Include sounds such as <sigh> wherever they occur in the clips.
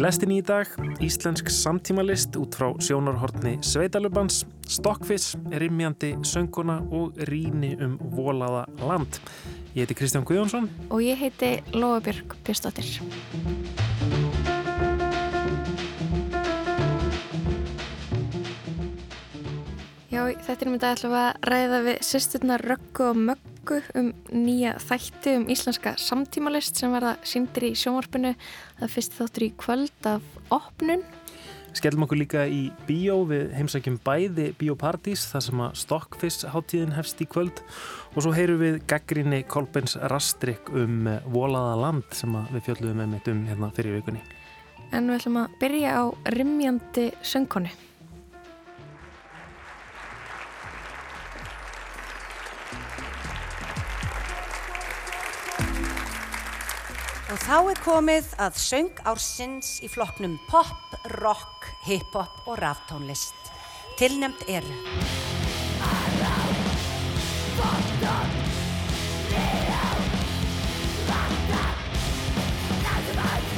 Í lestinni í dag, íslensk samtímalist út frá sjónarhortni Sveitalubans, Stokkfiss, Rimjandi, Sönguna og Ríni um volaða land. Ég heiti Kristján Guðjónsson. Og ég heiti Lóabjörg Björnsdóttir. Já, þetta er að ætla að ræða við sýsturna Röggu og Möggu um nýja þætti um íslenska samtímalist sem verða síndir í sjónvarpinu Það fyrst þáttur í kvöld af opnun. Skellum okkur líka í bíó við heimsækjum bæði Bíópartís þar sem að Stokkfiss háttíðin hefst í kvöld og svo heyru við gaggrinni Kolbens Rastrik um volaða land sem við fjöldluðum með mitt um hérna fyrir vikunni. En við ætlum að byrja á rimjandi söngkonu. Og þá er komið að söng ársins í flokknum pop, rock, hip-hop og ráftónlist. Tilnemt er... Ylva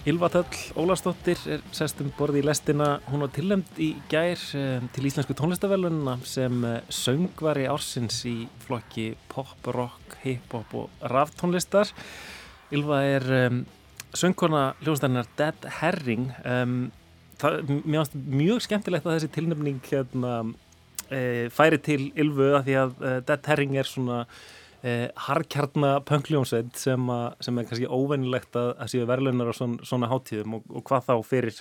Þöll Ólastóttir er sestum borði í lestina. Hún var tilnæmt í gær um, til Íslensku tónlistavellununa sem uh, söngvari ársins í flokki pop, rock, hip-hop og raftónlistar. Ylva er um, söngkona hljóðstæðinar Dead Herring. Um, það, finnst mjög skemmtilegt að þessi tilnæmning hérna, uh, færi til Ylvu að því að Dead Herring er svona Eh, harkjarnapöngljónsveit sem, sem er kannski óvennilegt að, að séu verðlunar á svon, svona hátíðum og, og hvað þá fyrir,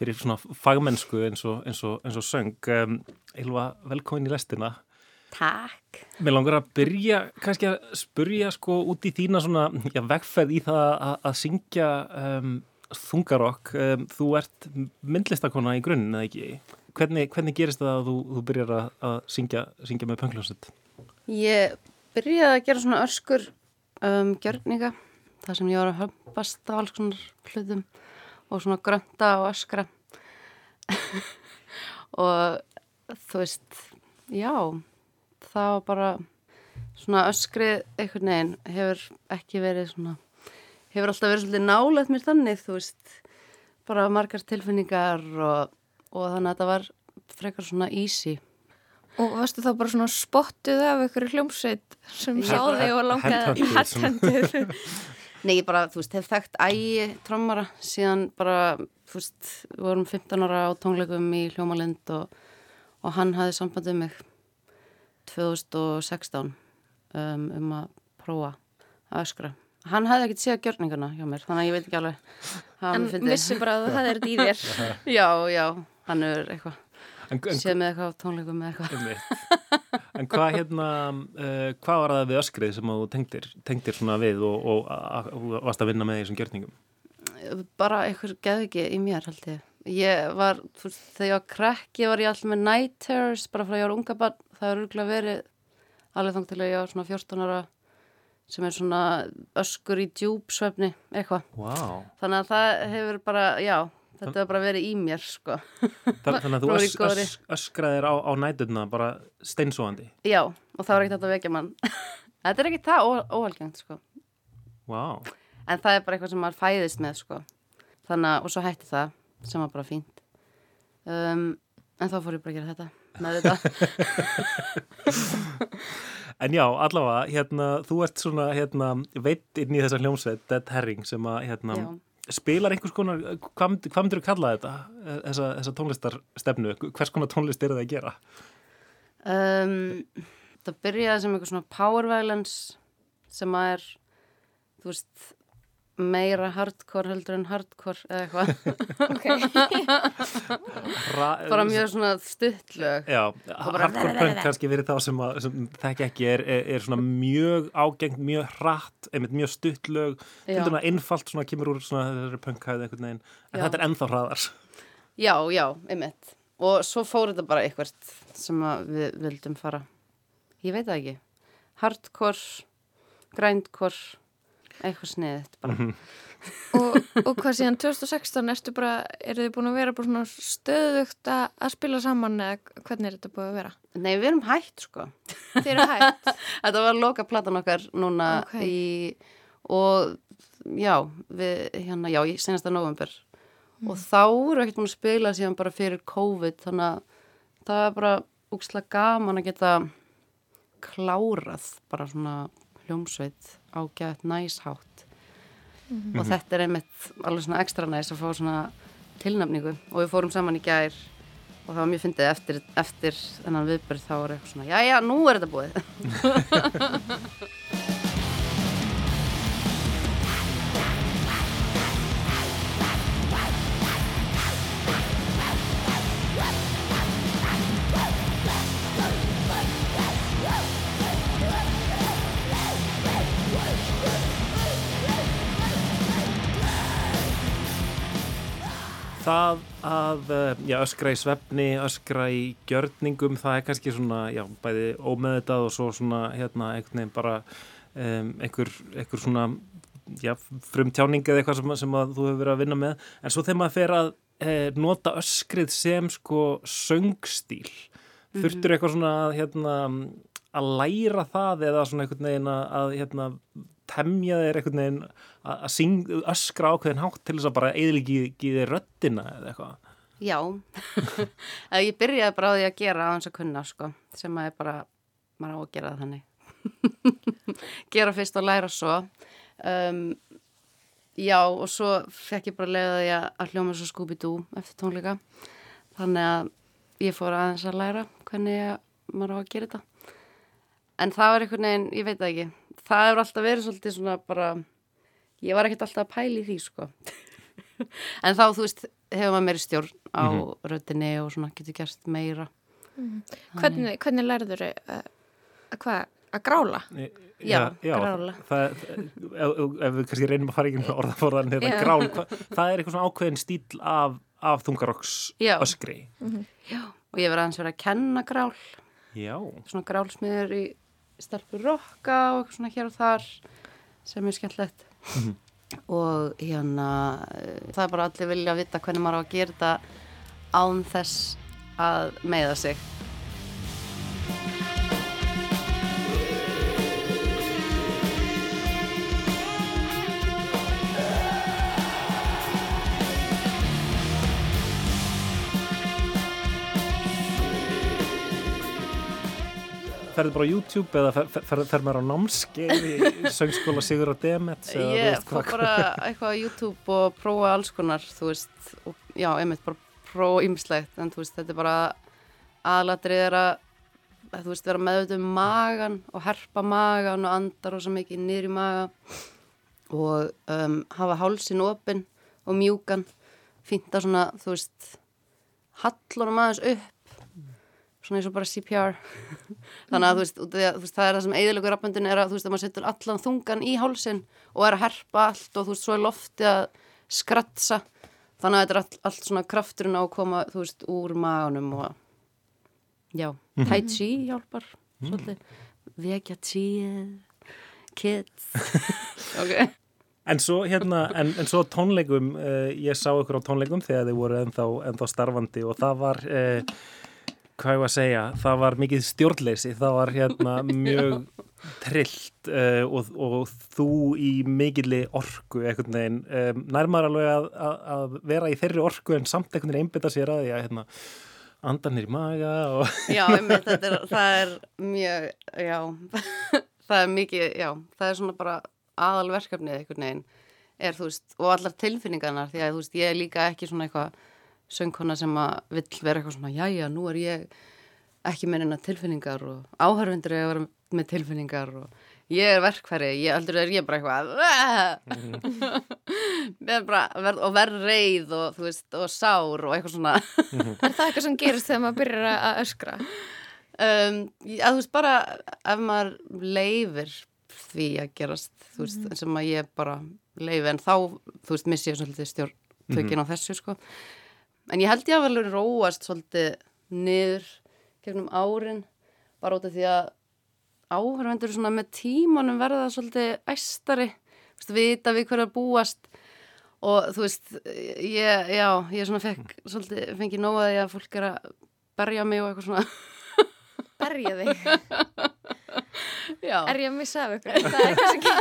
fyrir svona fagmennsku eins og, eins og, eins og söng. Um, Ylva, velkomin í lestina. Takk. Mér langar að byrja kannski að spurja sko út í þína svona já, vegferð í það að, að syngja um, þungarokk. Um, þú ert myndlistakona í grunn eða ekki? Hvernig, hvernig gerist það að þú, þú byrjar að, að syngja, syngja með pöngljónsveit? Ég byrjaði að gera svona öskur um, gjörninga þar sem ég var að höfnbast á alls svona hlutum og svona grönta og öskra. <laughs> Og þú veist já, það var bara svona öskrið einhvern veginn hefur ekki verið svona hefur alltaf verið svolítið nálega mér þannig þú veist, bara margar tilfinningar og, og þannig að þetta var frekar svona easy Og varstu þá bara svona spottuð af einhverju hljómsveit sem sáði og langaði hættendið? <laughs> Nei, ég bara, þú veist, hef þekkt ægi trommara síðan bara, þú veist, við vorum 15 ára á tónleikum í Hljómalind og, og hann hafði sambandið mig 2016 um, um að prófa að öskra. Hann hafði ekkert séð gjörninguna hjá mér, þannig að ég veit ekki alveg En vissi bara að það er þetta í þér? <laughs> já, já, hann er eitthvað séð með eitthvað tónleikum með eitthvað. En hvað hérna uh, hvað var það við öskrið sem þú tengdir, tengdir svona við og, og, og varst að vinna með þessum gjörningum? Bara eitthvað geði ekki í mér held ég. Ég var, fyrst, þegar ég var krekk ég var ég alltaf með night terrors bara frá ég var unga barn, það er örgulega verið alveg þóng til að ég var svona 14 ára sem er svona öskur í djúpsvefni eitthvað. Wow. þannig að það hefur bara, já Þetta hefur bara verið í mér sko. <laughs> Þannig að þú ös, ös, öskraðir á, á nætuna bara steinsóandi Já, og það var ekkert að vekja mann. <laughs> Þetta er ekki það óhalgengt sko. Wow. En það er bara eitthvað sem maður fæðist með sko. Þannig að, og svo hætti það sem var bara fínt. Um, En þá fór ég bara að gera þetta með þetta. <laughs> En já, allavega, hérna, þú ert svona hérna, veitt inn í þessa hljómsveit Dead Herring sem að hérna, spilar einhvers konar, hvað, hvað myndir þú kalla þetta, þessa, þessa tónlistarstefnu, hvers konar tónlist er það að gera? Um, það byrjaði sem eitthvað svona power violence sem að er, þú veist, meira hardcore heldur en hardcore eða eitthvað. <laughs> Bara mjög svona stuttlög Já, hardcore punk kannski verið þá sem, að, sem þekk ekki er, er, er svona mjög ágengt, mjög hratt einmitt mjög stuttlög, til dæmis að einfalt svona kemur úr svona þeirri punkhæði eitthvað neginn, en já. þetta er ennþá hraðar. Já, já, einmitt. Og svo fór þetta bara eitthvað sem við vildum fara. Ég veit það ekki. Hardcore, grindcore eitthvað sniðið bara. Mhm. og, og hvað síðan 2016 ertu bara, eru þið búin að vera bara svona stöðugt að, að spila saman eða hvernig er þetta búið að vera? Nei, við erum hægt sko. Þið eru hægt <laughs> Þetta var loka platan okkar núna Ok. í, og já, við, hérna, já, í senasta november. Og þá eru ekkert búin að spila síðan bara fyrir COVID, þannig að það er bara úkslega gaman að geta klárað bara svona hljómsveit á gett næshátt. Og þetta er einmitt alveg svona ekstra næs að fá svona tilnafningu og við fórum saman í gær og það var mjög fyndið eftir, eftir þennan viðbyrð þá var eitthvað svona, já já, nú er þetta búið. <laughs> Það að eh, já, öskra í svefni, öskra í gjörningum, það er kannski svona, já, bæði ómeðitað og svo svona, hérna, einhvern veginn bara um, einhver, einhver svona, já, frumtjáning eða eitthvað sem, sem að þú hefur verið að vinna með. En svo þegar maður fer að eh, nota öskrið sem, sko, söngstíl, þurftur eitthvað svona, að, hérna, að læra það eða svona einhvern veginn að hérna, temja þeir einhvern veginn að syng, öskra ákveðin hátt til þess að bara eðliki þið röddina eða eitthvað. Já, <laughs> ég byrjaði bara á því að gera hans að kunna, sko, sem að er bara, maður á að gera þannig. <laughs> gera fyrst og læra svo. Um, já, og svo fekk ég bara að, að hljóma svo Scooby-Doo eftir tónleika. Þannig að ég fór aðeins að læra hvernig ég, maður á að gera þetta. En það var einhvern veginn, ég veit það ekki, það hefur alltaf verið svolítið svona bara, ég var ekkert alltaf að pæli því, sko. <laughs> en þá, þú veist, hefur maður meiri stjórn á röddinni og svona getur gerst meira. Hvernig, hvernig lærður þau að hvað, að grála? Já, grála. Það, ef, ef, ef við kannski reynum að fara ekki með orðaforðan hérna, Já. grál, hva, það er eitthvað svona ákveðin stíl af, af þungarokks Já. öskri. Já, og ég verði aðeins verið að kenna grál, Já, svona grálsmiður í stelpur rokka og eitthvað svona hér og þar sem er skemmtlegt. Og hérna, eh, það er bara allir vilja að vita hvernig maður á að gera þetta án þess að meiða sig. Ferðu bara á YouTube eða fer, fer, fer, maður á námskeið í <laughs> söngskóla Sigur og þú Ég fór bara eitthvað á YouTube og prófa alls konar, þú veist, og, já, einmitt bara prófa ymslegt, en þú veist, þetta er bara aðlatrið er að, þú veist, vera meðvitað um magan og herpa magan og andar og svo mikið í maga og um, hafa hálsin opinn og mjúkan, fínt að svona, þú veist, hallunum aðeins upp, svona eins og bara CPR <laughs> þannig að þú veist, að, þú veist það er það sem eðilegur rappöndin er að þú veist að maður setur allan þungan í hálsin og er að herpa allt og þú veist svo er lofti að skratsa. Þannig að þetta er allt, allt svona krafturinn á að koma þú veist úr maganum og já, tai chi hjálpar svolítið, vekja chi kids. <laughs> Ok. En svo hérna, en, en svo tónleikum, uh, ég sá ykkur á tónleikum þegar þið voru ennþá, ennþá starfandi og það var, uh, hvað ég var að segja, það var mikið stjórnleysi, það var hérna <laughs> mjög trillt uh, og, og þú í mikilli orku einhvern veginn, um, nærmar alveg að, að, að vera í þeirri orku en samt einhvern veginn einbytta sér að því að hérna, andanir í maga og <laughs> Já, einmitt, þetta er, það er mjög, já, <laughs> það er mikið, já, það er svona bara aðalverkefnið einhvern veginn er, þú veist, og allar tilfinningarnar því að, þú veist, ég er líka ekki svona eitthvað söngkona sem að vill vera eitthvað svona, jæja, nú er ég ekki með neina tilfinningar og áhörfundur er að vera með tilfinningar og ég er verkfæri, ég heldur er ég bara eitthvað mm. og verð reið og, þú veist, og sár og eitthvað svona <laughs> Er það eitthvað sem gerist þegar maður byrjar að- öskra? um, að þú veist bara ef maður leifir því að gerast þú veist, sem að ég bara leifi en þá, þú veist, missi ég svolítið stjórntökin á þessu sko en ég held ég að vel róast svolítið niður gegnum árin bara út af því að áhörvendur svona með tímanum verða svolítið æstari veist, vita við hverju að búast og þú veist, ég, já, ég svona fekk, svolítið, fengi nóaði að fólk er að berja mig og eitthvað svona. Berja þig? Já. Er ég að missa af ykkur? Það er eitthvað sem ekki...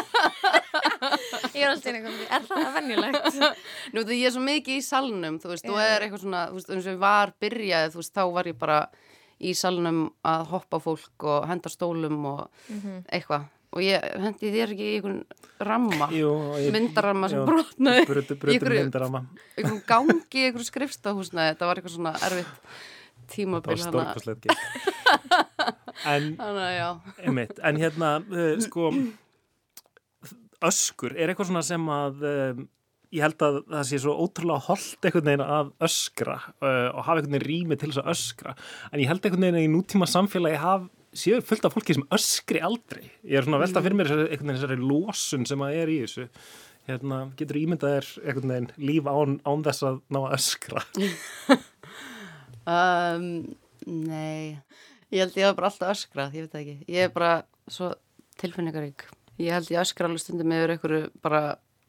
<laughs> ég er alltaf einhvern veginn, er það venjulegt? <laughs> Nú, þú, ég er svo mikið í salnum, þú veist, og er eitthvað svona, þú veist, eins og ég var byrjaði, þú veist, þá var ég bara í salnum að hoppa á fólk og henda stólum og eitthvað. Og ég hendi þér ekki í einhvern ramma, Jú, ég- myndaramma sem já, brotnaði Brutu, í brutu einhverju- myndarama einhverjum gangi, í einhverju skrifstahúsnaði, þetta var eitthvað svona erfitt Það tímabil var hana. stórkostlegt gett <laughs> En, einmitt, en hérna, uh, sko öskur er eitthvað svona sem að um, ég held að það sé svo ótrúlega holdt einhvern veginn að öskra uh, og hafa einhvern veginn rými til þess að öskra. En ég held einhvern veginn að í nútíma samfélagi haf, séu fullt af fólki sem öskri aldrei. Ég er svona velta fyrir mér einhvern veginn þessari losun sem að er í þessu. Hérna, getur ímyndað þér einhvern veginn líf án, án þess að ná að öskra? <laughs> Um, nei, ég held ég var bara alltaf öskrað, ég veit það ekki, ég er bara svo tilfinningarík. Ég held ég öskra alveg stundum yfir einhverju bara,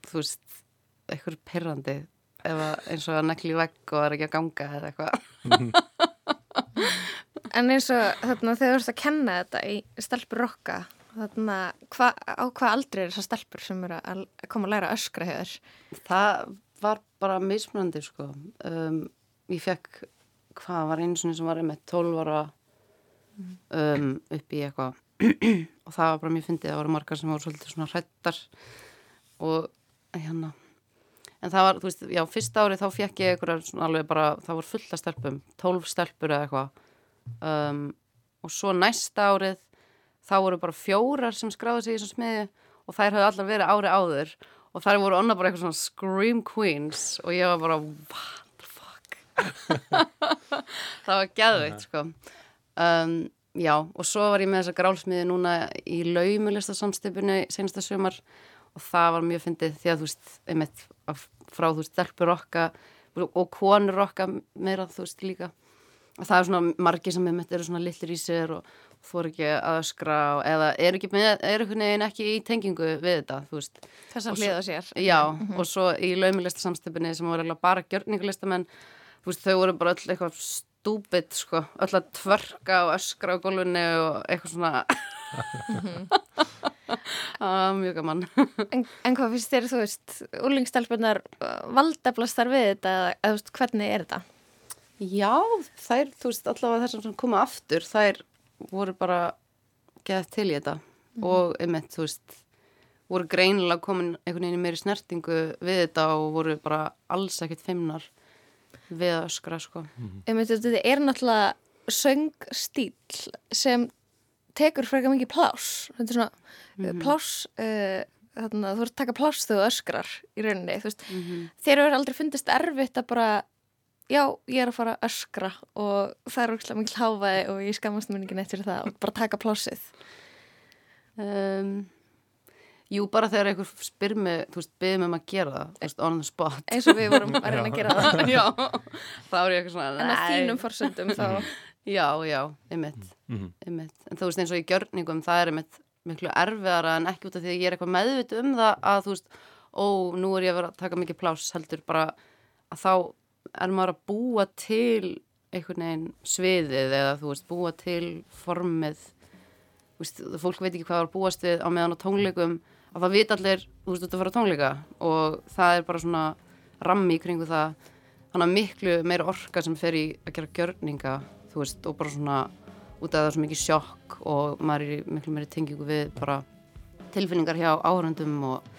þú veist, einhverju perrandi ef að, eins og að nekli vegg og er ekki að ganga eða eitthvað. <laughs> En eins og þarna þegar þú ert að kenna þetta í stelpur rokka, þarna hva, á hvað aldrei er þessar stelpur sem eru að koma að læra að öskra þér? Það var bara mismunandi, sko. Um, ég fekk, hvað var einu sinni sem var einmitt 12 ára um, upp í eitthvað. Og það var bara mjög fyndið, það voru margar sem voru svolítið svona hrættar og hérna. En það var, þú veist, já, fyrsta árið þá fekk ég einhverjar svona alveg bara, það voru fulla stelpum 12 stelpur eða eitthvað. Um, og svo næsta árið þá voru bara fjórar sem skráðu sig í þessum smiði og þær höfðu allar verið ári áður og þær voru onna bara eitthvað svona Scream Queens og ég var bara what the fuck? <laughs> Það var geðveikt sko um, já og svo var ég með þessa grálsmiði núna í laumulista samstipinu senasta sumar og það var mjög fyndið því að þú veist einmitt af- frá þú veist stelpur okka og konur okka meira þú veist líka. Og það er svona margir sem einmitt eru svona lillir í sér og þú er ekki að öskra og, eða er ekki með, er ekki í tengingu við þetta, Þess að hliða sér. Já, og svo í laumilista samstöpunni sem voru bara gjörningalistamenn þú veist, þau voru bara öll eitthvað stúbit, sko, öll að tvörka og öskra á gólfunni og eitthvað svona. <laughs> Ah, mjög gaman. En, en hvað finnst þér, þú veist, úlingstelpunar valdeflast þar við þetta eða eða, þú veist, hvernig er þetta? Já, þær, þú veist, allavega þessum sem koma aftur, þær voru bara geðað til í þetta. Og einmitt, þú veist voru greinilega komin einhvern veginn í meiri snertingu við þetta og voru bara alls ekkert feimnar við að öskra, sko Um, þetta er náttúrulega söngstíl sem tekur frekar mikið pláss. Þetta er svona mm pláss, uh, þarna, þú ert að taka pláss þegar þú öskrar í rauninni. Þú veist, þér hefur aldrei fundist erfitt að bara, já, ég er að fara að öskra og það er ógæslega mikil háfaði og ég skammast mér ekki neitt fyrir það og bara taka plássið. Um, jú, bara þegar einhver spyr mig, þú veist, byrðum um að gera það, þú veist, on the spot. Eins og við vorum <laughs> að reyna að gera það. <laughs> já, þá er ég eitthvað svona, En að þínum forsöndum þá. Já, já, einmitt, einmitt. En þú veist, eins og í gjörningum, það er einmitt miklu erfiðara en ekki út af því að ég er eitthvað meðvitt um það að þú veist, ó, nú er ég að vera að taka mikið pláss, heldur bara að þá er maður að búa til einhvern veginn sviðið eða þú veist, búa til formið þú veist, fólk veit ekki hvað var að búast við á meðan á tónleikum að það vita allir, þú veist, fara á tónleika. Og það er bara svona rammi í kringu það. Þannig að miklu meira orka sem fer í að gera gjörninga, þú veist, og bara svona út af það er svo mikið sjokk og maður er miklu meiri tengingu við bara tilfinningar hjá áhörundum og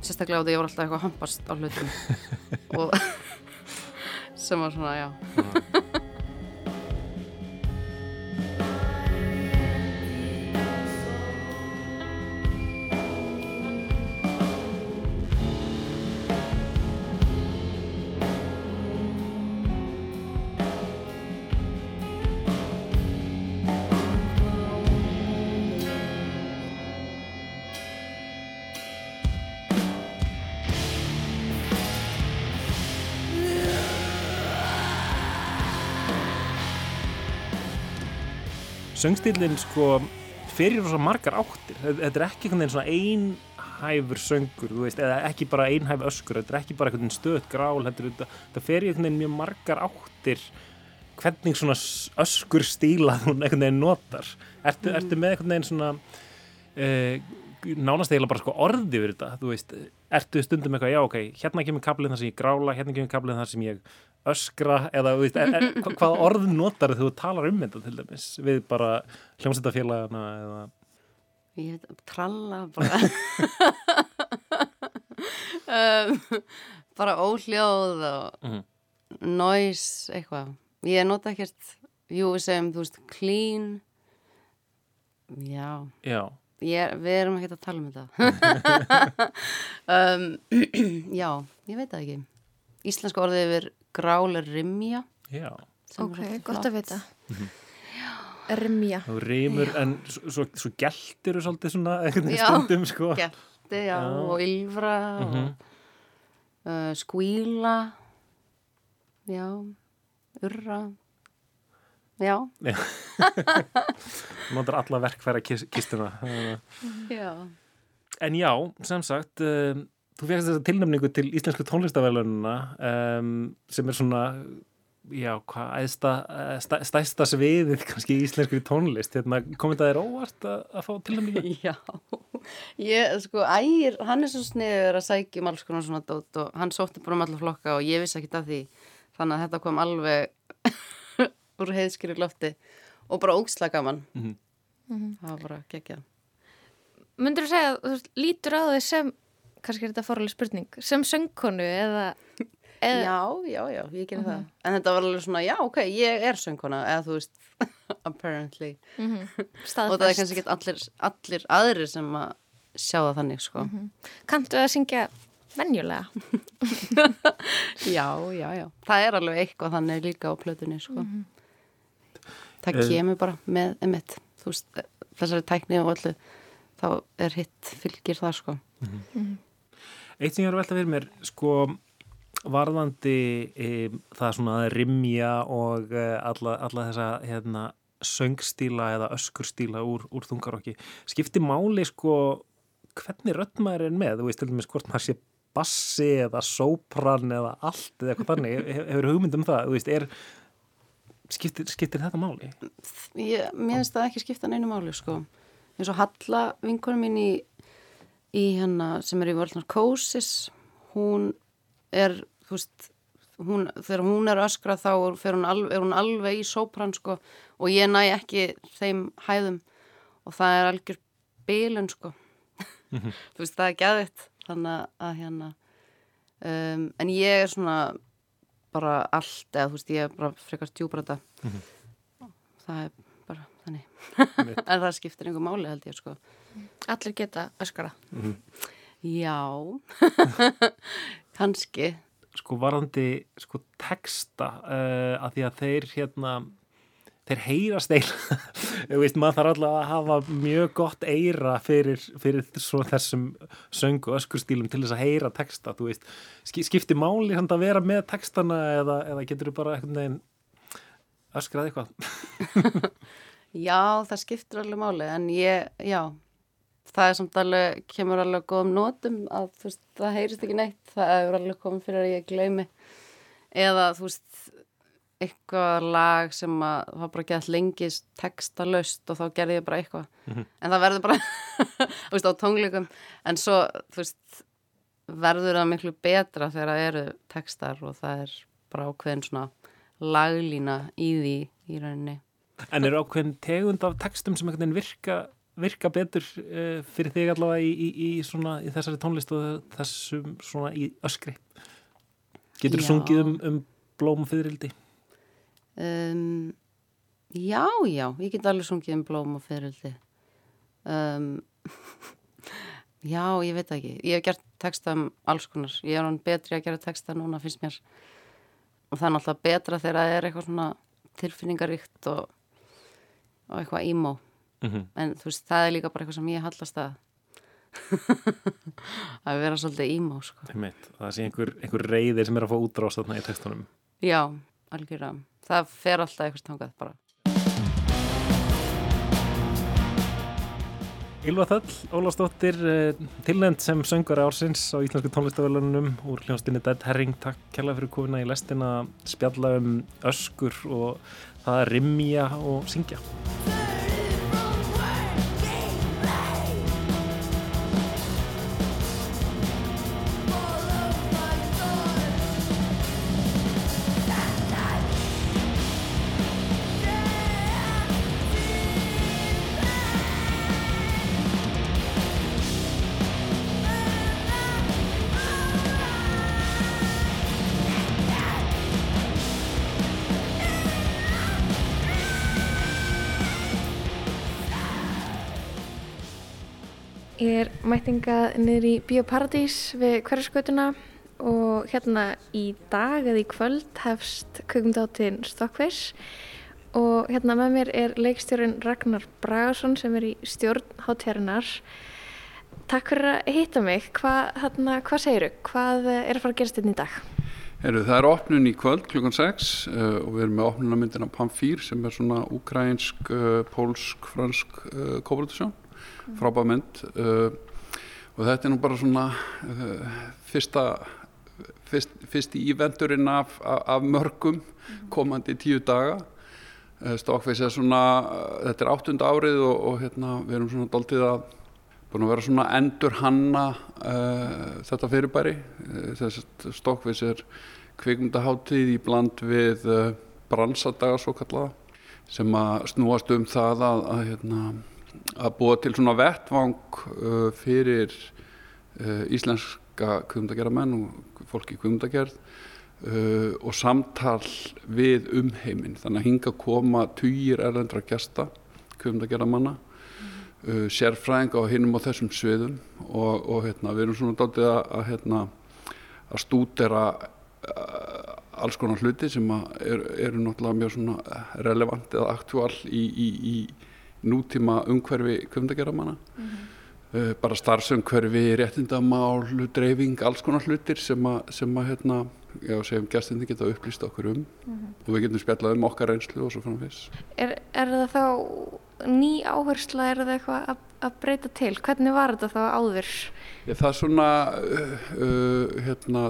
sérstaklega á því að ég var alltaf eitthvað að hampast á hlutum. <laughs> Og <laughs> sem var svona, já söngstílinn sko fyrir rosa margar áttir. Þetta er ekki einhvern veginn svona ein einhæfur söngur, þú veist, eða ekki bara einhæf öskur, þetta er ekki bara einhvern veginn stöðt grál, þetta, í einhvern veginn mjög margar áttir hvernig svona öskur stíla <laughs> þú einhvern veginn notar. Ertu, ertu með einhvern veginn svona uh, nánast eiginlega bara sko orði við þetta, þú veist, ertu stundum eitthvað, já ok, hérna kemur kablið þar sem ég grála hérna kemur kablið þar sem ég öskra eða veist, er, er, hva- hvaða orð notar þú talar um þetta til dæmis? Við bara hljómsættafélagana eða Ég veit, tralla bara. <laughs> Um, bara óhljóð og Mhm. noise eitthvað. Ég nota ekkert, jú segjum þú veist, clean. Já. Já, ég, við erum ekkert að tala um þetta. <laughs> Um, <clears throat> já, ég veit það ekki. Íslenska orðið yfir grál rimja já. Ok, gott að vita. Rimja. þú rýmur en svo, svo, geltir þú svolítið svona Já. stundum sko. Gelti, já, Já. og ylfra Mhm. og uh, skvíla. Já urra. Já, <laughs> notar alla verkfæra kistuna já. En já, sem sagt, um, þú fegst þessa tilnæmningu til Íslensku tónlistavælununa um, sem er svona, já, hvað, æðsta, stæ, stæsta sviðið kannski í íslenskri tónlist. Hérna, komið það þér óvart að, að fá tilnæmningu? <laughs> Já, ég, sko, ægir, hann er svo sniður að sækja um alls konar svona dót og hann sótti bara um alla flokka og ég vissi ekki af því. Þannig að þetta kom alveg <laughs> úr heiðskýri lofti og bara ógsla gaman. Mhm. Það var bara geggjað. Mundur þú segja þú lítur á þig sem, kannski er þetta fórlega spurning, sem söngkonu eða, eða Já, já, já, ég gerði það. En þetta var alveg svona, já, ok, ég er söngkona, eða þú veist, <laughs> apparently. mm Og það er kannski ekki allir, allir aðrir sem að sjá það þannig, sko. Kanntu að syngja venjulega? <laughs> Já, já, já. Það er alveg eitthvað þannig líka á plötunni, sko. Það Eh. kemur bara með emitt, þú veist, þessari tækni og öllu, þá er hitt fylgir það, sko. Eitt sem ég er að velta fyrir mér, sko, varðandi e, það svona að rimja og e, alla, alla þessa hérna, söngstíla eða öskurstíla úr, úr þungarokki. Skipti máli, sko, hvernig rödd maður er með? Þú veist, til dæmis hvort maður sé bassi eða sópran eða allt eða eitthvað þannig. Hef- Hefur hugmynd um það? Þú veist, er, skiptir, skiptir þetta máli? Ég, mér finnst það ekki skipta neinu máli, sko. eins og Halla, vinkonum mín í, í hérna sem er í World Narcosis, hún er, þú veist, hún, þegar hún er öskra þá fer hún alveg, er hún alveg í sópran, sko, og ég næ ekki þeim hæðum og það er algjör bilun, sko. <laughs> þú veist, það er gæðitt, þannig að hérna, um, en ég er svona bara allt, eða þú veist, ég er bara frekar djúbrata. Það er. En það skiptir einhver máli held ég sko. Allir geta öskara. Já, <laughs> kannski. sko varðandi sko texta uh, að því að þeir hérna þeir heyrast eila <laughs> maður þarf alltaf að hafa mjög gott eira fyrir, fyrir þessum söng og öskurstílum til þess að heyra texta þú veist, ski- skipti máli samt að vera með textana eða, eða getur þú bara öskrað eitthvað <laughs> Já, það skiptir alveg máli en ég, já, það er samt alveg, kemur alveg góðum nótum að þú veist, það heyrist ekki neitt, það er alveg komið fyrir að ég gleymi. Eða þú veist, eitthvað lag sem að það var bara gett lengi textalöst og þá gerði ég bara eitthvað. En það verður bara <laughs> þú veist, á tónleikum. En svo, þú veist verður það miklu betra þegar það eru textar og það er bara ákveðin svona laglína í því í rauninni en eru ákveðin tegund af textum sem einhvern veginn virka virka betur uh, fyrir þig allavega í, í, í, svona, í þessari tónlist og þessum svona í öskri getur þú sungið um, um blóm fyririldi Um, já, já, ég get alveg sungið um blóm og fyririldi. Um, <laughs> já, ég veit ekki. Ég hef gert texta um alls konar. Ég er hann betri að gera texta núna, finnst mér. Og það er náttúrulega betra þegar það er eitthvað svona tilfinningaríkt og, og eitthvað ímó. mm -hmm. En þú veist, það er líka bara eitthvað sem ég hallast að <laughs> að vera svolítið ímó, sko. það sé einhver, einhver reyðir sem er að fá útrás þarna í textunum Já, algjörða. Það fer alltaf eitthvað stangað bara. Ylva Þöll, Ólafsdóttir, eh, tilnend sem söngur ársins á Íslandsku tónlistafölunum úr hljónstinni Dead Herring. Takk kærlega fyrir komina í lestina, spjalla um öskur og það að rimja og syngja. Mættingað niður í Bíóparadís við hverjaskvötuna og hérna í dag eða í kvöld hefst kökumdáttin Stockface og hérna með mér er leikstjórin Ragnar Bragarsson sem er í stjórn hátjærinar. Takk fyrir að hitta mig. Hvað, hérna, hvað segiru? Hvað er að fara að gerast hérna í dag? Heru, það er opnun í kvöld klukkan 6 uh, og við erum með opnunarmyndina Pamfýr sem er svona ukrainsk, uh, pólsk, fransk uh, kóprodusjón frábæð mynd og þetta er nú bara svona uh, fyrsta fyrst, fyrst í íventurinn af, af, af mörgum komandi tíu daga. Uh, Stokkveis er svona þetta er áttund árið og, og hérna, við erum svona doldið að búin að vera svona endur hanna þetta fyrirbæri. Þess að Stokkveis er kvikmyndaháttíð í bland við bransadaga svo kallaða sem að snúast um það að, að hérna að búa til svona vettvang uh, fyrir uh, íslenska kvömdageramenn og fólki í kvömdagerð uh, og samtal við umheiminn. Þannig að hinga koma týjir erlendra gesta kvömdageramanna uh, sérfræðinga á hinnum á þessum sviðum. Og, og hérna, við erum svona dálítið að, að, hérna, að stúdera uh, alls konar hluti sem eru er náttúrulega mjög relevant eða aktúal í, í, í nútíma umhverfi kvöndageramanna mm -hmm. uh, bara starfsumhverfi, réttindamál dreifing, alls konar hlutir sem að, sem að hérna, já, segjum gæstinni geta upplýst okkur um mm -hmm. og við getum spjallað um okkar reynslu og svo við er, er það þá ný áhersla, er það eitthvað að, að breyta til? Hvernig var þetta þá áður? Ég, það er svona uh, hérna,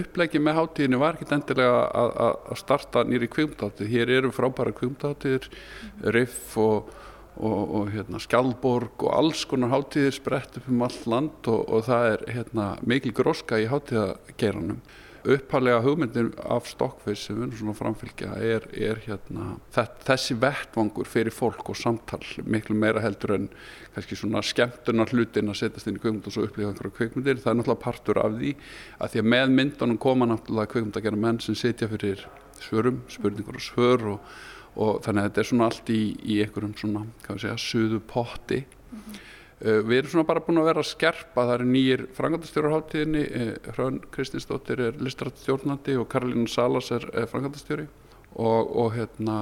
upplegi með hátíðinu var ekki endilega að, starta nýri kvimtáttið, hér eru frábæra kvimtáttir, -hmm. riff og og, og hérna, skjálborg og alls konar hátíðir sprett upp um allt land og, og það er hérna, mikil gróska í hátíðageiranum. Upphalega hugmyndir af Stokkveis sem við erum svona framfylgja er, er hérna, þessi vettvangur fyrir fólk og samtal miklu meira heldur en kannski svona skemmtunar hlutin að setjast inn í kveikmynd og svo upplifa einhverja kveikmyndir, það er náttúrulega partur af því að því að með myndunum koma náttúrulega kveikmynd að gera menn sem setja fyrir svörum, spurningur og svör og og þannig að þetta er svona allt í, í einhverjum svona, hvað við segja, suðu potti. Mm -hmm. uh, við erum svona bara búin að vera að skerpa, það eru nýjir frangandastjórarháttíðinni, uh, Hrönn Kristinsdóttir er listrættstjórnandi og Karolín Salas er uh, frangandastjóri og, og hérna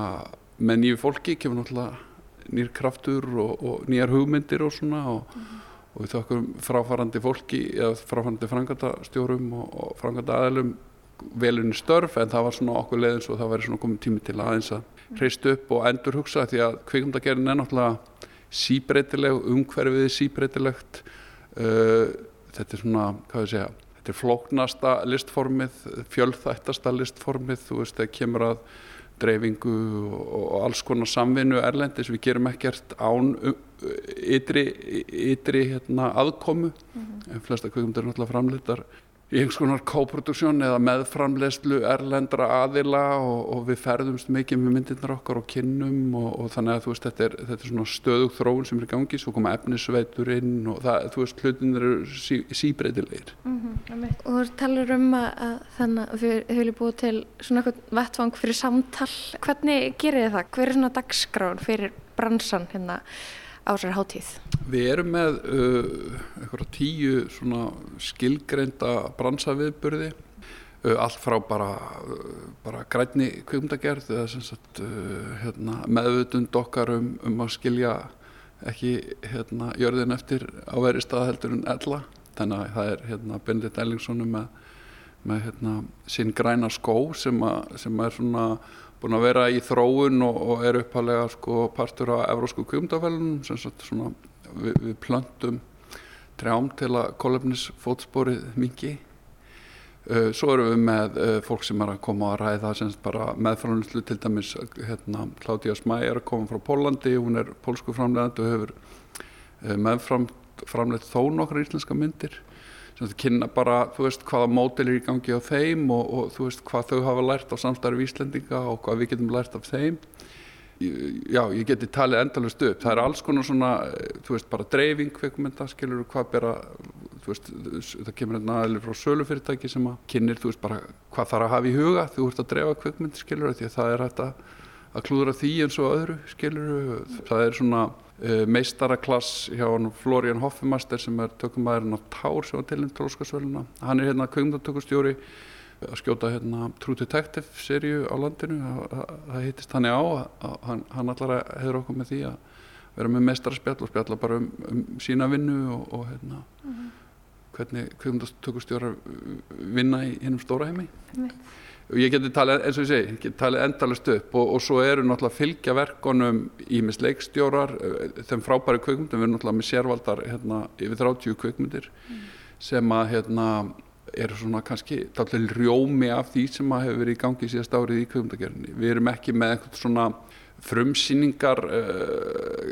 með nýju fólki kemur náttúrulega nýjir kraftur og, og nýjar hugmyndir og svona og, mm -hmm. og við þakkum fráfarandi fólki eða fráfarandi frangandastjórum og franganda aðelum velunni störf. En það var svona okkur leiðins og það væri svona komið tími til aðeins að hreist upp og endur hugsa því að kvikmyndagerðin er náttúrulega síbreytileg, umhverfið síbreytilegt. Uh, þetta er svona, hvað ég segja þetta er flóknasta listformið fjölþættasta listformið þú veist, það kemur að dreifingu og alls konar samvinnu erlendis, við gerum ekkert án ytri, ytri hérna, aðkomu. Mm -hmm. en flesta kvikmyndir er náttúrulega framleitar í einhvers konar kóproduksjón eða meðframlegslu erlendra aðila og, og við ferðumst mikið með myndirnar okkar og kynnum og, og þannig að þú veist þetta er, þetta er svona stöðug þróun sem er í gangi svo koma efnisveitur inn og það, þú veist hlutin eru sí, síbreytilegir. Mm -hmm, Og þú talar um að þannig að við höfum búið til svona eitthvað vettvang fyrir samtal. Hvernig gerir þið það? Hver er svona dagskrán fyrir bransan hérna á sér hátíð? Við erum með uh, tíu skilgreinda bransaviðburði uh, allt frá bara, uh, bara eða sagt, uh, hérna, meðvutund okkar um, um að skilja ekki hérna, jörðin eftir á veri staðheldur en ella þannig að það er hérna, Benedikt Ellingssonu með, með hérna, sín græna skó sem, a, sem er svona búin að vera í þróun og, og er uppalega sko partur af Evrósku kvömdafælunum sem sagt svona við, við plöntum trjám til að kolefnisfótsporið mingi uh, svo erum við með uh, fólk sem er að koma að ræða semst bara meðframlýslu til dæmis hérna, Claudia Smæ er að koma frá Pólandi hún er pólsku framlegand og hefur uh, meðframlegt þó nokkra íslenska myndir þetta kynna bara, veist, hvaða mótil er í gangi á þeim og, og veist, hvað þau hafa lært á samstarfi Íslendinga og hvað við getum lært af þeim. Já, ég geti talið endalust upp, það er alls konar svona þú veist, bara dreifing kveikmynda, skilur hvað bera, þú veist það kemur hérna aðeins frá sölufyrirtæki sem að kynir, þú veist, bara hvað þarf að hafa í huga þú ert að dreifa kveikmynd, skilur því að það er hægt að, að klúðra því eins og öðru skilur, það er svona uh, meistaraklass hjá Florian Hoffemaster sem er tökumæðurinn á Tár sem var til um tróskasvöluna, hann er hérna kveikmyndatökustjóri að skjóta hérna True Detective serju á landinu það hittist hann í á að hann, hann allar hefur okkur með því að vera með mestarspjall og spjalla bara um, um sína vinnu og, og hérna mm -hmm. hvernig kvöndastökustjórar vinna í hinnum stóra heimi. Og ég geti talið, eins og ég segi ég geti talið endalist upp og, og svo eru náttúrulega fylgja verkonum í misleikstjórar þeim frábæri kvökmyndum við erum náttúrulega með sérvaldar hérna yfir 30 kvökmyndir mm. sem að hérna eru svona kannski talveg rjómi af því sem að hefur verið í gangi síðast árið í kvöfundagerðinni. Við erum ekki með einhvern svona frumsýningar uh,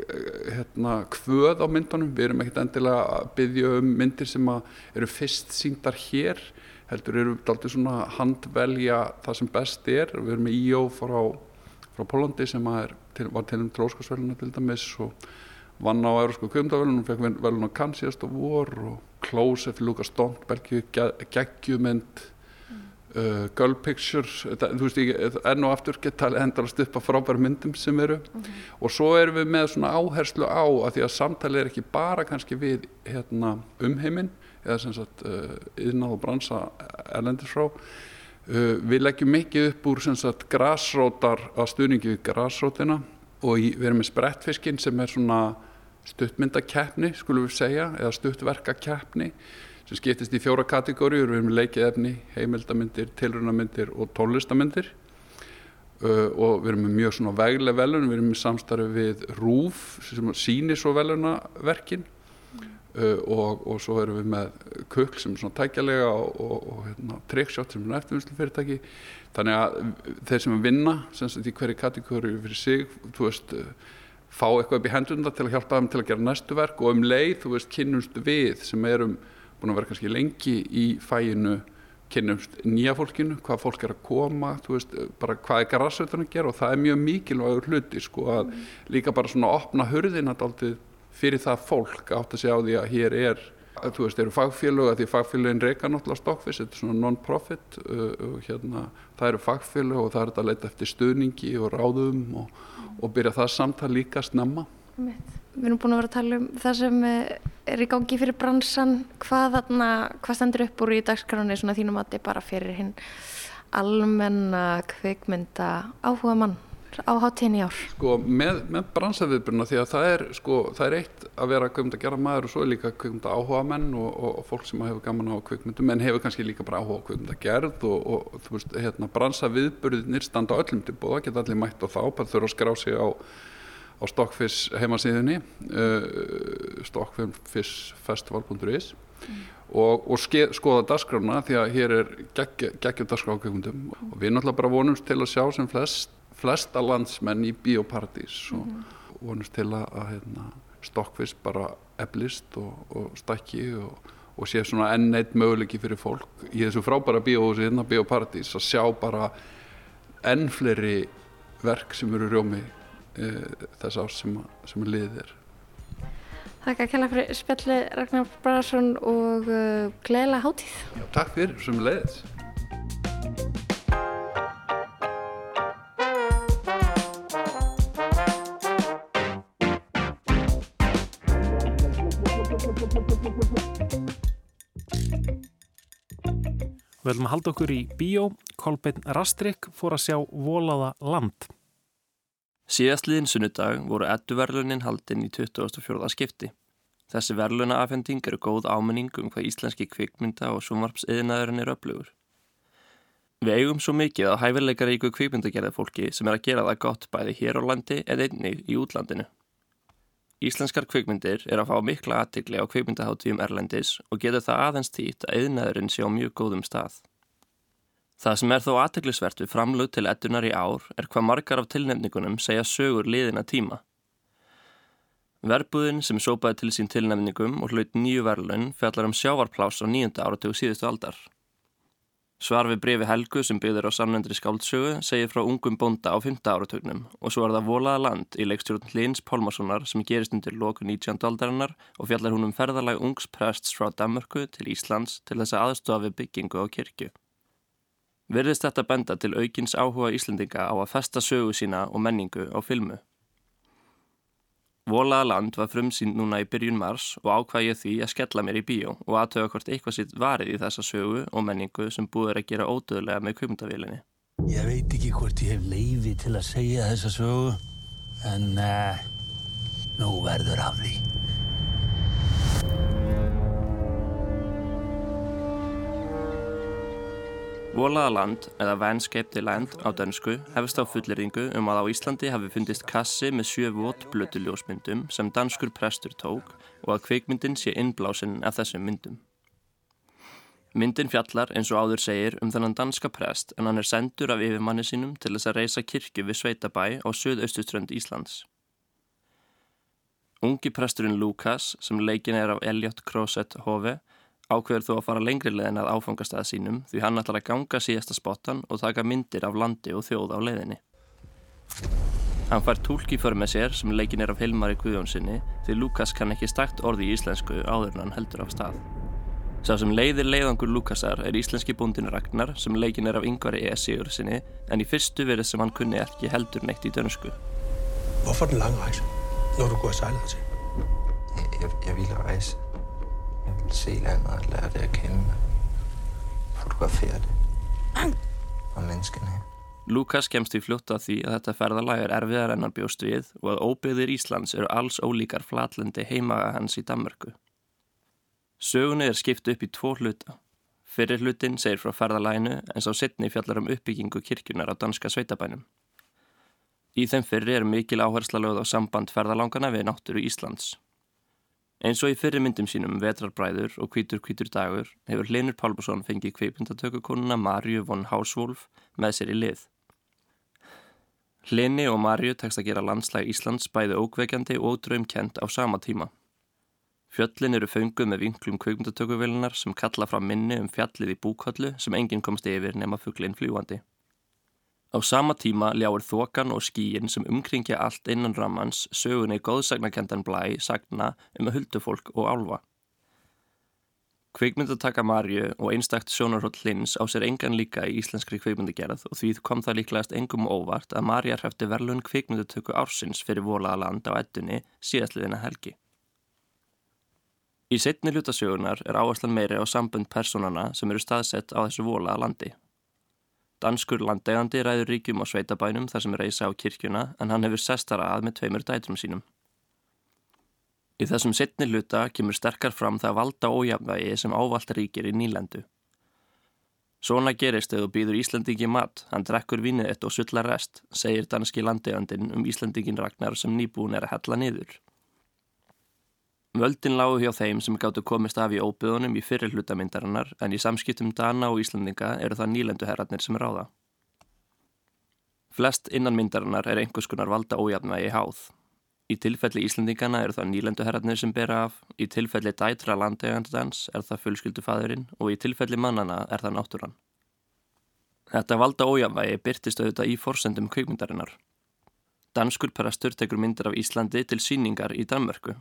hérna, kvöð á myndunum, við erum ekkert endilega að byggja um myndir sem eru fyrst síndar hér, heldur eru við alltaf svona handvelja það sem best er, við erum með I.O. frá, frá Pólandi sem til, var til um tróskasveluna til dæmis og vann á Európsku kvöfundavelunum, fekk velun á síðast á vor og eftir Lukas Dont, Belgíu, geggjumynd, mm. Uh, Girl Picture, það, þú veist ég, enn og aftur geta endalast upp á frábæra myndum sem eru. Mm -hmm. og svo erum við með svona áherslu á að því að samtali er ekki bara kannski við hérna, umheiminn eða sem sagt uh, og bransa erlendir frá, uh, við leggjum mikið upp úr sem sagt grásrótar að stuðningi við grásrótina og í, við erum með sprettfiskinn sem er svona stuttmyndakeppni skulum við segja eða stuttverkakeppni sem skiptist í fjóra kategóriur við erum leikið efni, heimildamindir, tilrunamindir og tónlistamindir uh, og við erum með mjög svona veglega velun, við erum með samstarfi við RÚF sem sýnir svo velunaverkin uh, og, og svo erum við með kukl sem er svona tækjalega og, og, og hérna, trickshot sem er eftirvinnslu fyrirtæki þannig að þeir sem að vinna sem sagt í hverju kategóri fyrir sig, þú veist fá eitthvað upp í hendunda til að hjálpa þeim til að gera næstu verk og um leið, þú veist, kynnumst við sem erum búin að vera kannski lengi í fæinu, kynnumst nýja fólkinu, hvað fólk er að koma þú veist, bara hvað er græsveiturinn að gera og það er mjög mikilvægur hluti, sko að mm. líka bara svona opna hurðina aldrei fyrir það fólk átt að segja á því að hér er, að, þú veist, eru fagfélög að því fagfélögin reyka náttúrulega stokkvis þetta er svona non-profit uh, hérna, það eru fagfélög og það er að leita eftir stuðningi og ráðum og og byrja það samtal líka snemma. Við erum búin að vera að tala um það sem eh, er í gangi fyrir bransan, hvað, þarna, hvað stendur upp úr í dagskráni svona þínum að þetta er bara fyrir hinn almenna kveikmynda áhuga mann á hátíðin í ár? Sko með, með bransaviðbruna því að það er, sko, það er eitt að vera kveikmynda að gera maður og svo er líka kveikmynda áhuga menn og, og, og fólk sem hefur gaman á kveikmyndum en hefur kannski líka bara áhuga á kveikmynda gerð og, og þú veist, hérna, bransaviðbrunir standa öllum til bóða, geta allir mætt á þá, bara þurfa að skrá sig á á Stockfish heimasíðunni uh, stockfishfestival.is mm. og, og ske, skoða dasgrána því að hér er geggjum dasgrákvökundum mm. og við náttúrulega bara vonumst til að sjá sem flest flesta landsmenn í biopartís og mm vonust til að, að hérna, stokkvist bara eflist og, og stakki og, og sé svona enn eitt möguleiki fyrir fólk í þessu frábæra biohúsi hérna biopartís að sjá bara enn fleiri verk sem eru rjómi e, þess ás sem, sem liðið er. Takk að kella fyrir spjalli Ragnar Bragarsson og uh, gleðilega hátíð. Já, Takk fyrir, sem leiðis Við höfum að halda okkur í bíó, Kolbeinn Rastrik fór að sjá volaða land. Síðastliðin sunnudag voru edduverlunin haldinn í 24. skipti. Þessi verlunaafhending eru góð ámenning um hvað íslenski kvikmynda og sumarpsiðinaðurinn er öflugur. Við eigum svo mikið á hæfileikaríku kvikmyndagerða fólki sem er að gera það gott bæði hér á landi eða einnig í útlandinu. Íslenskar kvikmyndir er að fá mikla aðtikli á kvikmyndaháttíum Erlendis og getur það aðeins týtt að eðnaðurinn sé á mjög góðum stað. Það sem er þó aðtiklisvert við framlug til ettunar í ár er hvað margar af tilnefningunum segja sögur liðina tíma. Verbúðin sem sópaði til sín tilnefningum og hlaut nýju verðlun fjallar um sjávarplás á nýjunda áratug síðustu aldar. Svar við brefi Helgu sem byggður á samnendri skáldsögu segir frá ungum bonda á 5. áratögnum og svo er það Volaða land í leikstjórn Lins Pálmarssonar sem gerist undir loku 19. aldarinnar og fjallar hún um ferðalag ungs prests frá Danmörku til Íslands til þess að aðstofa við byggingu á kirkju. Virðist þetta benda til aukins áhuga Íslendinga á að festa sögu sína og menningu á filmu. Volaða land var frumsýnd núna í byrjun mars og ákvæði því að skella mér í bíó og aðtöða hvort eitthvað sitt varið í þessa sögu og menningu sem búður að gera ódöðlega með kvimdavílinni. Ég veit ekki hvort ég hef leiði til að segja þessa sögu, en uh, nú verður af því. Volaðaland eða Vanscaped Land á dönsku hefist á fulleringu um að á Íslandi hafi fundist kassi með sjö votblötu ljósmyndum sem danskur prestur tók og að kveikmyndin sé innblásinn af þessum myndum. Myndin fjallar eins og áður segir um þennan danska prest en hann er sendur af yfirmanni sínum til þess að reysa kirkju við Sveitabæ á söðaustuströnd Íslands. Ungi presturinn Lukas sem leikin er af Elliot Crosset Hove ákveður þú að fara lengri leðin að áfangastæða sínum því hann ætlar að ganga síðasta spottan og taka myndir af landi og þjóð á leðinni. Hann fær tólk í för með sér sem leikin er af Hilmari Guðjónssoni því Lukas kann ekki stakt orði í íslensku áður en hann heldur af stað. Sá sem leiðir leiðangur Lukasar er íslenski búndin Ragnar sem leikin er af yngvari E. Sigur sinni en í fyrstu verið sem hann kunni ekki heldur neitt í dönsku. Hvorfor den lange rejse, når du går sejler til? Jeg, jeg, jeg ville rejse. Landet og lære det at kende. Fotografere det. Og menneskene her. Lukas kemst í fljótt að því að þetta ferðalag er erfiðar en hann bjóst við og að óbyggðir Íslands eru alls ólíkar flatlendi heimaga hans í Danmörku. Sögunni er skipt upp í tvo hluta. Fyrir hlutin segir frá ferðalæginu en sá setni fjallar um uppbyggingu kirkjunar á danska sveitabænum. Í þeim fyrri er mikil áhersla lögð á samband ferðalangana við náttúru Íslands. Eins og í fyrri myndum sínum Vetrarbræður og Kvítur Kvítur dagur hefur Hlinur Pálbússon fengið kveipindatökukonuna Marju von Hauswolf með sér í lið. Hlini og Marju tekst að gera landslæg Íslands bæði ókveikjandi og draumkjent á sama tíma. Fjöllin eru fönguð með vinklum kveipindatökuvillinar sem kalla frá minni um fjallið í búkallu sem enginn komst yfir nema fugglinn fljúandi. Á sama tíma ljáir þokan og skíin sem umkringja allt innan rammans sögunni góðsagnakendan blæ sagna um að huldufólk og álfa. Kveikmyndataka Marju og einstakt sjónarhóll Lins á sér engan líka í íslenskri kveikmyndagerð og því kom það líklegast engum óvart að Marja hrefti verlun kveikmyndatöku ársins fyrir volaða land á ettunni síðastliðina helgi. Í setni lutasögunar er áherslan meiri á sambund personana sem eru staðsett á þessu volaða landi. Danskur landegandi ræður ríkjum á sveitabænum þar sem reysa á kirkjuna en hann hefur sestara að með tveimur dætrum sínum. Í þessum setni luta kemur sterkar fram það valda ójafnvægi sem ávalt ríkir í nýlendu. Svona gerist þú býður Íslandingi mat, hann drekkur vínið eitt og sullar rest, segir danski landegandin um Íslandingin Ragnar sem nýbúin er að hella niður. Völdin lágu hjá þeim sem gáttu komist af í óbyðunum í fyrir hlutamyndarinnar en í samskiptum Dana og Íslandinga eru það nýlenduherratnir sem ráða. Flest innan myndarinnar er einhvers konar valda ójafnvægi háð. Í tilfelli Íslandingana eru það nýlenduherratnir sem bera af, í tilfelli dætra landegandans er það fullskildufæðurinn og í tilfelli mannana er það náttúran. Þetta valda ójafnvægi byrtist auðvitað í forsendum kveikmyndarinnar. Danskur prestur tekur myndir af Íslandi til síningar í Danmörku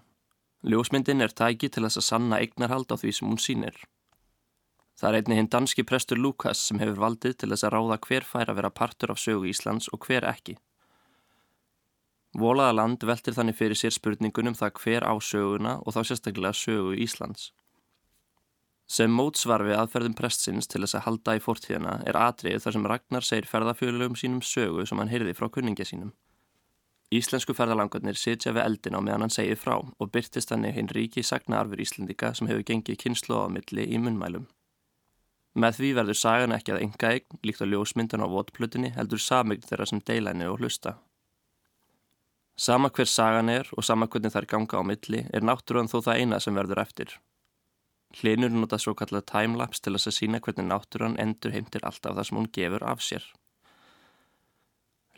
Ljósmyndin er tæki til þess að sanna eignarhald á því sem hún sínir. Það er einni hinn danski prestur Lukas sem hefur valdið til þess að ráða hver fær að vera partur af sögu Íslands og hver ekki. Volaða land veltir þannig fyrir sér spurningunum það hver á söguna og þá sérstaklega sögu Íslands. Sem mótsvar við aðferðum prestsins til þess að halda í fortíðina er atrið þar sem Ragnar segir ferðafjölugum sínum sögu sem hann heyrði frá kunningja sínum. Íslensku ferðalangarnir sitja við eldin á meðan hann segir frá og byrtist hann í hinn ríki sagnaarfur Íslendika sem hefur gengið kynslu á milli í munnmælum. Með því verður sagan ekki að enga eign líkt á ljósmyndan á votplutinni heldur samegn þeirra sem deila henni og hlusta. Sama hver sagan er og sama hvernig þær ganga á milli er náttúruan þó það eina sem verður eftir. Hlinur nota svo kallað timelapse til að sína hvernig náttúruan endur heimtir alltaf það sem hún gefur af sér.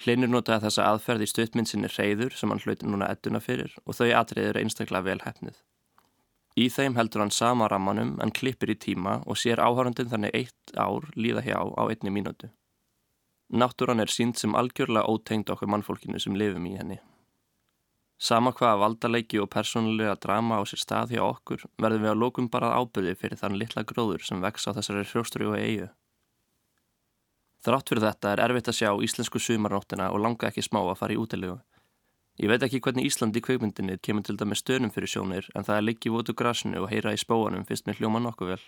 Hlinur notaði þessa aðferð í stuttmyndsinni reyður sem hann hlauti núna ettuna fyrir og þau atriður einstaklega vel hefnið. Í þeim heldur hann sama rammanum en klippir í tíma og sér áhárandin þannig eitt ár líða hjá á einni mínútu. Náttúran er sínt sem algjörlega ótegnd okkur mannfólkinu sem lifum í henni. Sama hvaða valdaleiki og persónulega drama á sér stað hjá okkur verðum við að lókum bara ábyrði fyrir þann litla gróður sem vex á þessari hrjóstri og eigu. Þrátt fyrir þetta er erfitt að sjá íslensku sumarnóttina og langa ekki smá að fara í útilegu. Ég veit ekki hvernig Ísland í kveikmyndinni kemur til dæmi stönum fyrir sjónir en það er liggi votu grasinu og heyra í spóanum fyrst með hljóma nokkuð vel.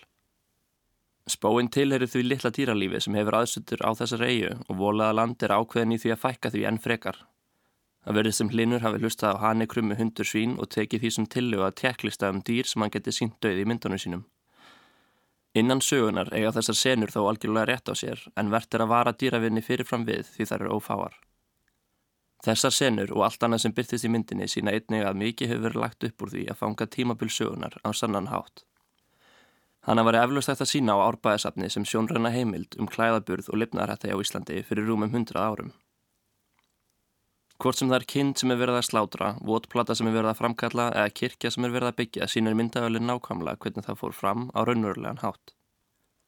Spóin tilherir því litla dýralífi sem hefur aðsuttur á þessar eigu og volaða land er ákveðin í því að fækka því enn frekar. Það verður sem hlinur hafi hlustað á hanni krummi hundur svín og tekið því sem tillög að tjekklista um dýr sem hann geti sínt döið í myndunum sínum. Innan sögunar eiga þessar senur þó algjörlega rétt á sér en verður að vara dýravinni fyrirfram við því þær eru ófáar. Þessar senur og allt annað sem byrtist í myndinni sína einnig að mikið hefur verið lagt upp úr því að fanga tímabil sögunar á sannan hátt. Hanna var eflust eftir að sína á árbæðisafni sem sjónræna heimild um klæðaburð og lifnaðrætti á Íslandi fyrir rúmum hundrað árum. Hvort sem það er kind sem er verið að slátra, votplata sem er verið að framkalla eða kirkja sem er verið að byggja sínir myndaölu nákvæmlega hvernig það fór fram á raunverulegan hátt.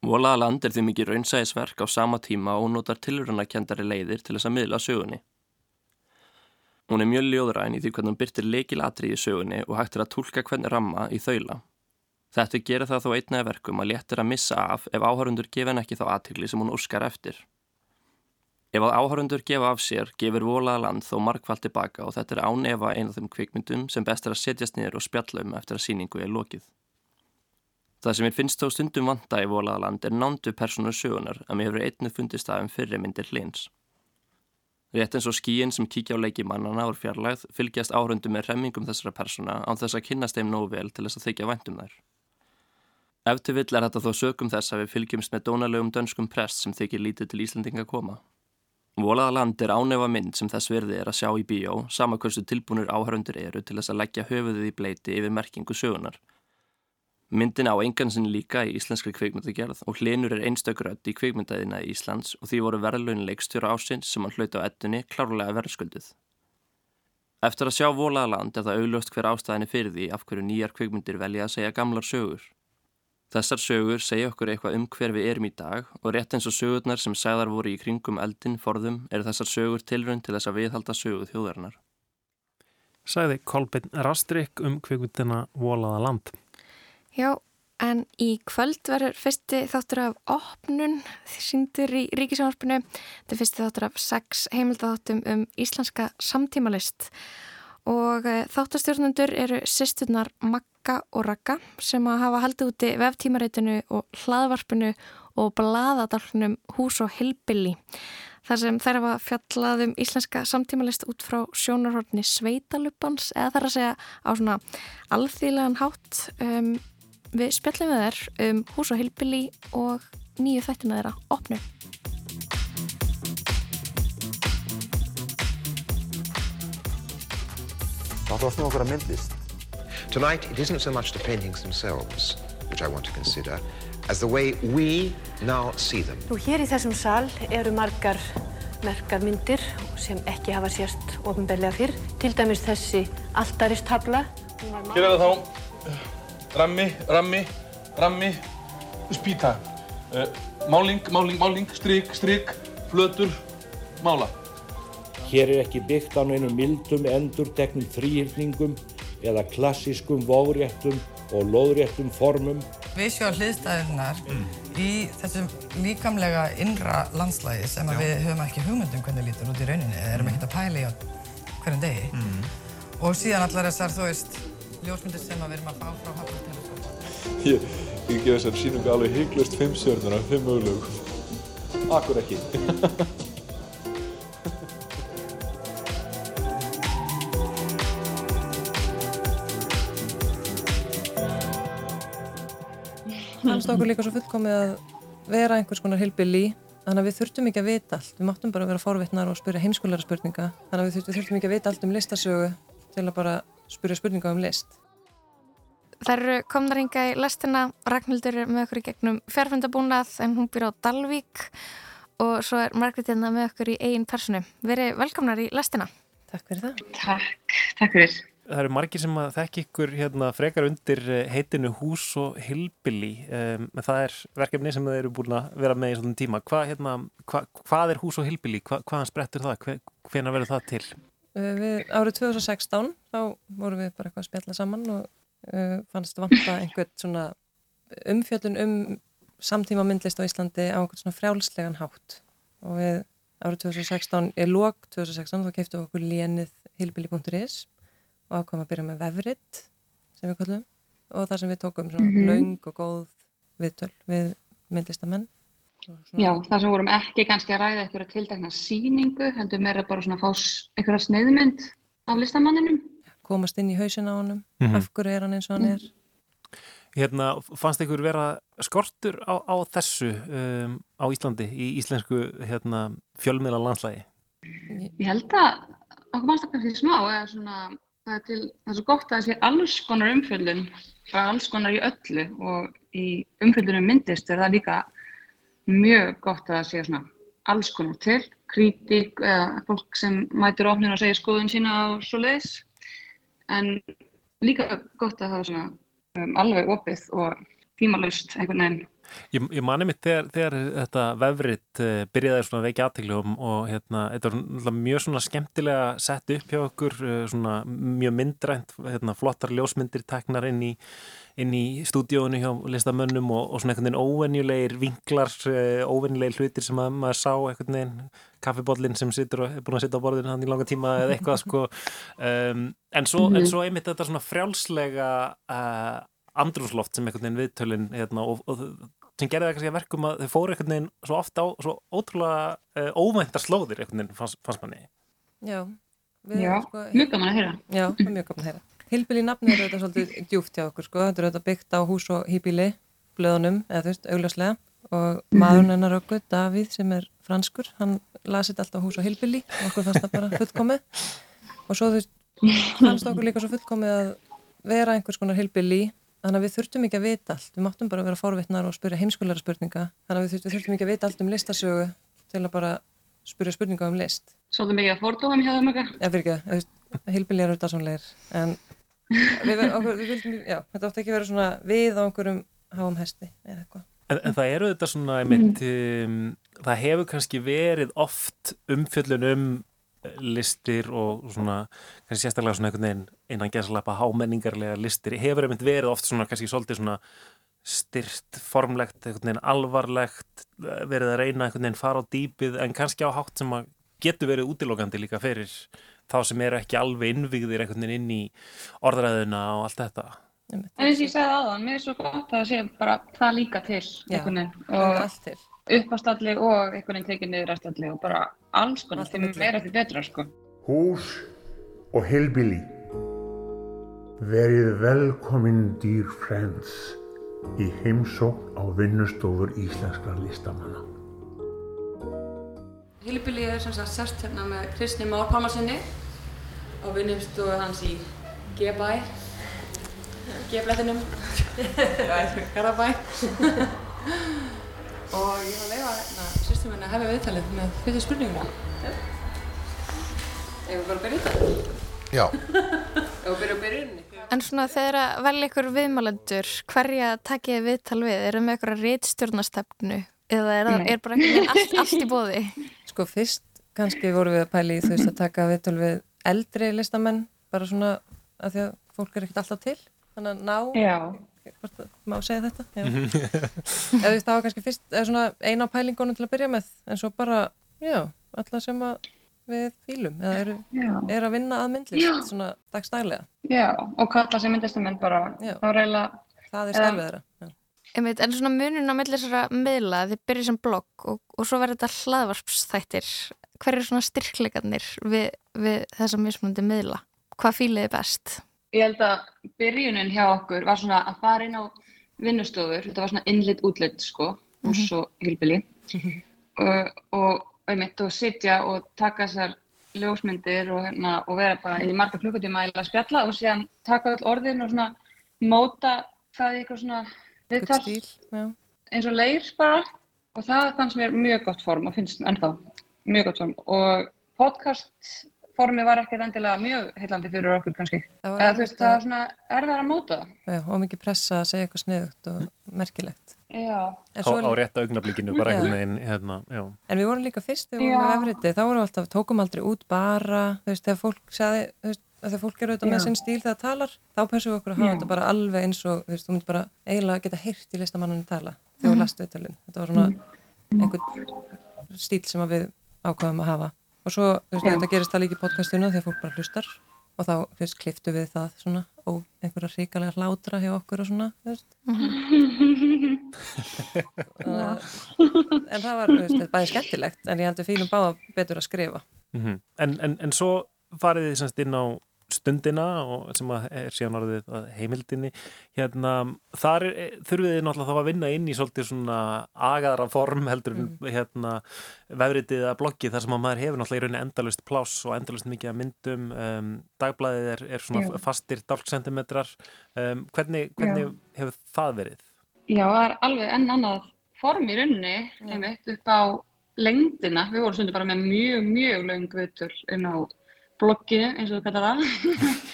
Volaða land er því mikið raunsæðisverk á sama tíma og notar tilrunakendari leiðir til þess að miðla sögunni. Hún er mjög ljóðræn í því hvernig hún byrtir leikilatri í sögunni og hægt er að tólka hvern ramma í þaula. Þetta gerir það þó einnaði verkum að léttir að missa af ef áhörundur gefa henn ekki þá aðtikli sem hún úrskar eftir. Ef að áhörundur gefa af sér, gefur volaða land þó markvallt tilbaka og þetta er án efa eina af þeim kvikmyndum sem best er að setjast niður og spjalla um eftir að síningu er lokið. Það sem ég finnst þó stundum vanda í volaða land er nándu persónu sögunar að mér hefur einnig fundist það um fyrri myndir hlins. Rétt eins og skíin sem kíkja á leiki mannana ár fjarlægð fylgjast áhörundu með remmingum þessara persóna án þess að kynast þeim nógu vel til þess að þykja væntum þær. Ef til vill er þetta þó sögum þess að við fylgjumst með dónalegum dönskum prest sem þykir lítið til Íslandinga koma. Volaða land er ánefa mynd sem þess verði er að sjá í bíó, sama hversu tilbúinur áhörundur eru til þess að leggja höfuðið í bleiti yfir merkingu sögunar. Myndin á engansinn líka í íslenskri kveikmyndagerð og hlinur er einstakurödd í kveikmyndaðina í Íslands og því voru verðlaunuleikstjóra ásins sem hann hlauti á ettunni klárlega verðskuldið. Eftir að sjá volaða land er það augljóst hver ástæðinni fyrir því af hverju nýjar kveikmyndir velja að segja gamlar sögur. Þessar sögur segja okkur eitthvað um hver við erum í dag og rétt eins og sögurnar sem segðar voru í kringum eldin forðum er þessar sögur tilrönd til þess að viðhalda sögu þjóðarinnar. Sæði Kolbin Rastrik um kvikvindina Volaða land. Já, en í kvöld verður fyrsti þáttur af opnun síndur í ríkisjónarpinu. Þetta er fyrsti þáttur af sex heimildatháttum um íslenska samtímalist og eh, þáttastjórnundur eru sýsturnar Magga og Ragga sem að hafa haldið úti veftímareitinu og hlaðvarpinu og bladadalunum Hús og Hilbilli þar sem þær hafa fjallað um íslenska samtímalist út frá sjónarhortni Sveitalupans eða þar að segja á svona alþýðlegan hátt um, við spjallum við þær um Hús og Hilbilli og nýju þættina þeirra opnu Hvað varst nú okkur að myndlist? Tonight, it isn't so much the paintings themselves which I want to consider as the way we now see them. Nú hér í þessum sal eru margar merkar myndir sem ekki hafa sérst ofinbeglega fyrr. Til dæmis þessi alltaristabla. Hér er það þá rammi, rammi, rammi, spýta. Uh, máling, máling, máling, stryk, stryk, flötur, mála. Hér er ekki byggt á neinu mildum endurteknum þrýhildningum eða klassískum vóðréttum og loðréttum formum. Við sjáum hliðstæðunar mm. í þessum líkamlega innra landslægi sem við höfum ekki hugmyndum hvernig lítur út í rauninni eða erum ekkert að pæla í hverjum degi. Mm. Og síðan allar þessar, þú veist, ljósmyndir sem við erum að fá frá hafnartelefón. Ég, ég gef þessar sínunga alveg hygglust fimm stjórnur af fimm mögulegum. Akkur ekki. <laughs> fannst okkur líka svo fullkomið að vera einhvers konar hilbili þannig að við þurftum ekki að vita allt, við máttum bara vera fórvittnar og spyrja heimskulegra spurninga, þannig að við þurftum, við þurftum ekki að vita allt um listasögu til að bara spyrja spurninga um list. Það eru komnar hinga í lestina, Ragnhildur er með okkur í gegnum fjárfundabúnað en hún býr á Dalvík og svo er Margrit hérna með okkur í eigin personu. Veri velkomnar í lestina. Takk fyrir það. Takk, takk fyrir það eru margir sem að þekk ykkur hérna, frekar undir eh, heitinu Hús og Hilbili um, það er verkefni sem þeir eru búin að vera með í svona tíma Hva, hérna, hva, hvað er Hús og Hilbili? Hva, hvaðan sprettur það? Hve, hvena verður það til? Uh, við, árið 2016 þá vorum við bara eitthvað að spjalla saman og uh, fannst vanta einhvern svona umfjöldun um samtíma myndlist á Íslandi á einhvern svona frjálslegan hátt og við árið 2016, ég lók 2016 þá keiptum við okkur lénið hilbili.is og ákvæmum að byrja með vefrit sem við kallum og þar sem við tókum svona mm -hmm. laung og góð viðtöl við myndlistamenn Já, þar sem vorum ekki kannski að ræða eitthvað tildækna síningu, heldur meira bara svona að fá eitthvað sniðmynd af listamanninum komast inn í hausin á honum mm -hmm. af hverju er hann eins og hann er Hérna, fannst ykkur vera skortur á, á þessu um, á Íslandi í íslensku hérna, fjölmiðla landslægi? Ég held að okkur fannst það kannski smá eða svona það er, til, það er svo gott að það sé alls konar umfjöldun og alls konar í öllu og í umfjöldunum myndist er það líka mjög gott að það sé svona alls konar til, kritík eða fólk sem mætir ofnir og segja skoðun sína á svo leiðis en líka gott að það er svona um, alveg opið og tímalust einhvern veginn Ég, ég mani mitt þegar, þegar þetta vefrit uh, byrjaði svona veiki aðteglum og hérna, þetta var mjög svona skemmtilega sett upp hjá okkur, uh, svona mjög myndrænt, hérna, flottar ljósmyndir teknar inn í, inn í stúdíónu hjá listamönnum og, og svona einhvern veginn óvenjulegir vinklar, uh, óvenjulegir hlutir sem að maður sá einhvern veginn, kaffibodlin sem situr og er búin að sitta á borðinu hann í langa tíma eða eitthvað sko, um, en, svo, en svo einmitt þetta svona frjálslega andrúsloft sem einhvern veginn viðtölinn hérna, og, og sem gerði það kannski að verkum að þau fóru einhvern veginn svo ofta á svo ótrúlega uh, óvæntar slóðir einhvern veginn fannst, fannst manni. Já, Já sko, mjög gaman að heyra. Já, mjög gaman að heyra. Hilbili nafni er þetta svolítið djúft hjá okkur sko, þetta er þetta byggt á hús og hýbili blöðunum, eða þú veist, augljóslega. Og -hmm. maðurinn hennar okkur, Davíð sem er franskur, hann lasið alltaf hús og hilbili, okkur fannst það bara <laughs> fullkomið. Og svo þú veist, fannst okkur líka svo fullkomið að vera einhvers konar hilbili Þannig að við þurftum ekki að vita allt, við máttum bara vera fórvittnar og spyrja heimskulegra spurninga. Þannig að við þurftum ekki að vita allt um listasögu til að bara spyrja spurninga um list. Svolítið mikið að fordóðum hjá þeim eitthvað? Já, fyrir ekki, heilbilið eru þetta svonleir. En við, okkur, við vildum, já, þetta átti ekki að vera svona við á einhverjum háum hesti eða eitthvað. En, en það eru þetta svona, ég mynd, um, það hefur kannski verið oft umfjöllun um listir og svona kannski sérstaklega svona einhvern veginn innan geðslappa hámenningarlega listir hefur einmitt verið oft svona kannski svolítið svona styrt, formlegt, einhvern veginn alvarlegt verið að reyna einhvern veginn fara á dýpið en kannski á hátt sem að getur verið útilókandi líka fyrir þá sem eru ekki alveg innvíðir einhvern veginn inn í orðræðuna og allt þetta En eins og ég segði aðan, mér er svo gott að það sé bara það líka til uppastalli og einhvern veginn tekið niður aftalli og bara alls konar til meira til betra sko. Hús og heilbili verið velkominn dýr frends í heimsókn á vinnustofur íslenskra listamanna. Heilbili er sem sagt sérst hérna með Kristni Már Pálmarsinni og vinnustofu hans í G-bæ G-blættinum Garabæ og ég var að leiða hérna sýstum henni að hefja viðtalið með fyrir spurningum Eða við bara byrja þetta? Já. Eða við byrja á byrjunni En svona þegar að velja ykkur viðmálendur hverja takkið viðtal við? Er það með ykkur að reytstjórnastefnu eða er það er bara allt, allt í bóði? <laughs> Sko fyrst kannski voru við að pæli í þú veist að taka viðtal við eldri listamenn bara svona að því að fólk er ekkert alltaf til þannig að ná Já. má segja þetta? Eða það var kannski fyrst svona eina á pælingunum til að byrja með en svo bara, já, alla sem að við fýlum eða eru, er að vinna að myndlist svona dagstælega. Já, og kalla sem myndlistumenn bara þá reyla það er stærfið þeirra Einmitt, En svona munin á millir þessara miðla þið byrjið sem blogg og, og svo verður þetta hlaðvarpsþættir. Hver eru svona styrkleikarnir við, við þessa mismunandi miðla? Hvað fýliði best? Ég held að byrjunin hjá okkur var svona að fara inn á vinnustofur, þetta var svona innlitt útlitt sko, hús og hilbili og, og, einmitt, og sitja og taka þessar ljósmyndir og, hérna, og vera bara í marga klukkutíma að spjalla og síðan taka öll orðin og svona móta það í eitthvað svona viðtal. Eins og leir bara. Og það fannst mér mjög gott form og finnst ennþá mjög gott form. Og podcast formi var ekkert endilega mjög heillandi fyrir okkur kannski. Eða þú veist, það er svona erðar að móta það. Já, og mikið pressa að segja eitthvað sniðugt og merkilegt. Já. Á, á rétta augnablikinu, bara einhvern veginn, hérna, já. En við vorum líka fyrst, við vorum með efriti, þá vorum við alltaf, tókum aldrei út bara, þú veist, þegar fólk sagði, þú veist, þegar fólk eru auðvitað með sinn stíl þegar það talar, þá pessum við okkur að hafa þetta bara alveg eins og, þú veist, þú myndir bara eiginlega geta heyrt í listamanninu tala þegar við lastu viðtalinn. Þetta var svona einhvern stíl sem við ákvaðum að hafa og svo, þú veist, þetta gerist það líka í podcastinu þegar fólk bara hlustar. Og þá, þú veist, kliftu við það svona og einhverja ríkalega hlátra hjá okkur og svona, þú veist. En það var, þú veist, bæði skemmtilegt en ég heldur fínum báða betur að skrifa. Mm -hmm. en, en, en svo farið þið semst inn á stundina og sem er síðan orðið heimildinni hérna, þar er, þurfið þið náttúrulega þá að vinna inn í svolítið svona agaðra form heldur mm. hérna, vefritið að bloggi þar sem að maður hefur náttúrulega í rauninni endalust pláss og endalust mikið að myndum um, dagblæðið er, er svona Já. fastir dálksentimetrar um, hvernig, hvernig hefur það verið? Já, það er alveg enn annað form í rauninni einmitt upp á lengdina, við vorum stundu bara með mjög, mjög löng vitur inn á blogginu eins og þú kallar það.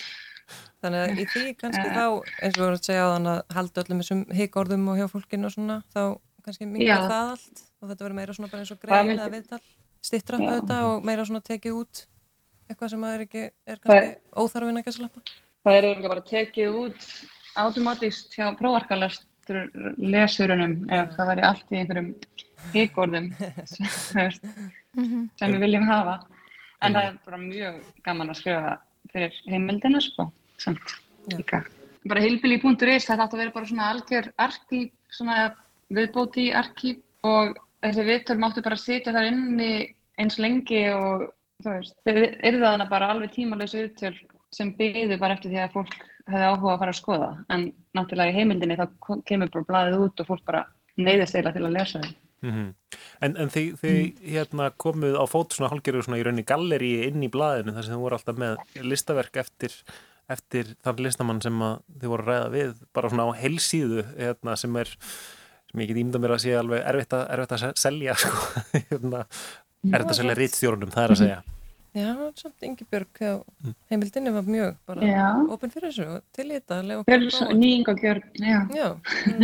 <laughs> Þannig að í því kannski þá eins og við vorum að segja á þann að halda öllum þessum higorðum og hjá fólkinu og svona þá kannski mingar það allt. Og þetta verður meira svona bara eins og grein eða viðtal. Stittra auðvitað og meira svona tekið út eitthvað sem er ekki er kannski óþarfin að gæsa lappa Það er ekki bara tekið út automatist hjá prófarkalast lesurunum ef það væri allt í einhverjum higorðum <laughs> sem við viljum hafa en það er bara mjög gaman að skrifa fyrir heimildina sko, samt. Líka. Bara heilbili.is, þetta átt að vera bara svona algjör arkíf, svona viðbóti arkíf og þessi viðtöl máttu bara sitja þar inni eins lengi og þú veist, þið eru þarna bara alveg tímalösa viðtöl sem byggðu bara eftir því að fólk hefði áhuga að fara að skoða, en náttúrulega í heimildinni þá kemur bara blæðið út og fólk bara neyðist eila til að lesa þau. Mm -hmm. En, en þið, þið mm. hérna, komuð á fót svona hálfgerður svona í rauninni galleri inn í blaðinu þar sem þið voru alltaf með listaverk eftir, eftir þann listamann sem þið voru að ræða við bara svona á helsíðu hérna, sem er, sem ég get ímda mér að sé alveg erfitt að, erfitt að selja <laughs> sko. hérna, erfitt að selja rítstjórnum, það er að segja. Já, samt Ingebjörg heimildinni var mjög bara ofin fyrir þessu og til í þetta Nýjingagjörg, já. Já,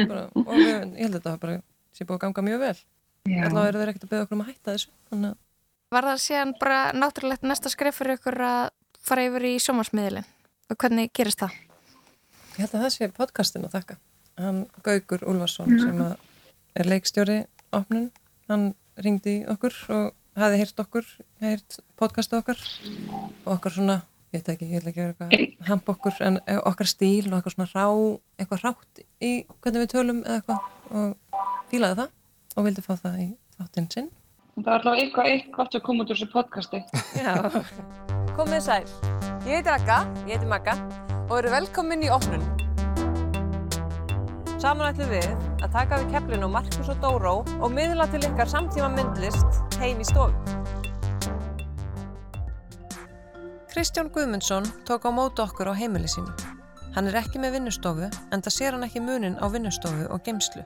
bara, og við, ég held að þetta bara sé búið að ganga mjög vel allavega eru þeir ekkert að beða okkur um að hætta þessu Þannig... Var það síðan bara náttúrulegt næsta skref fyrir ykkur að fara yfir í sjómarsmiðlinn og hvernig gerist það? Ég held að það sé podcastin að þakka. Hann Gaugur Úlfarsson mm. sem er leikstjóri opnun, hann ringdi okkur og hafi hýrt okkur hýrt podcastu okkar. Og okkar svona, ég veit ekki, ég vil ekki vera eitthvað hamp okkur en okkar stíl og eitthvað svona rá, eitthvað rátt í hvernig við tölum eða eitthvað og fílaði það og vildi fá það í þáttinn sinn. Það var allavega eitthvað eitt gott að koma út úr þessu podcasti. Já. <laughs> Komið sæl. Ég heiti Raka, ég heiti Magga og eru velkomin í opnun. Saman ætlum við að taka við keflinu Markus og Dóró og miðla til ykkar samtíma myndlist heim í stofu. Kristján Guðmundsson tók á mótu okkur á heimili sínu. Hann er ekki með vinnustofu en það sér hann ekki munin á vinnustofu og geimslu.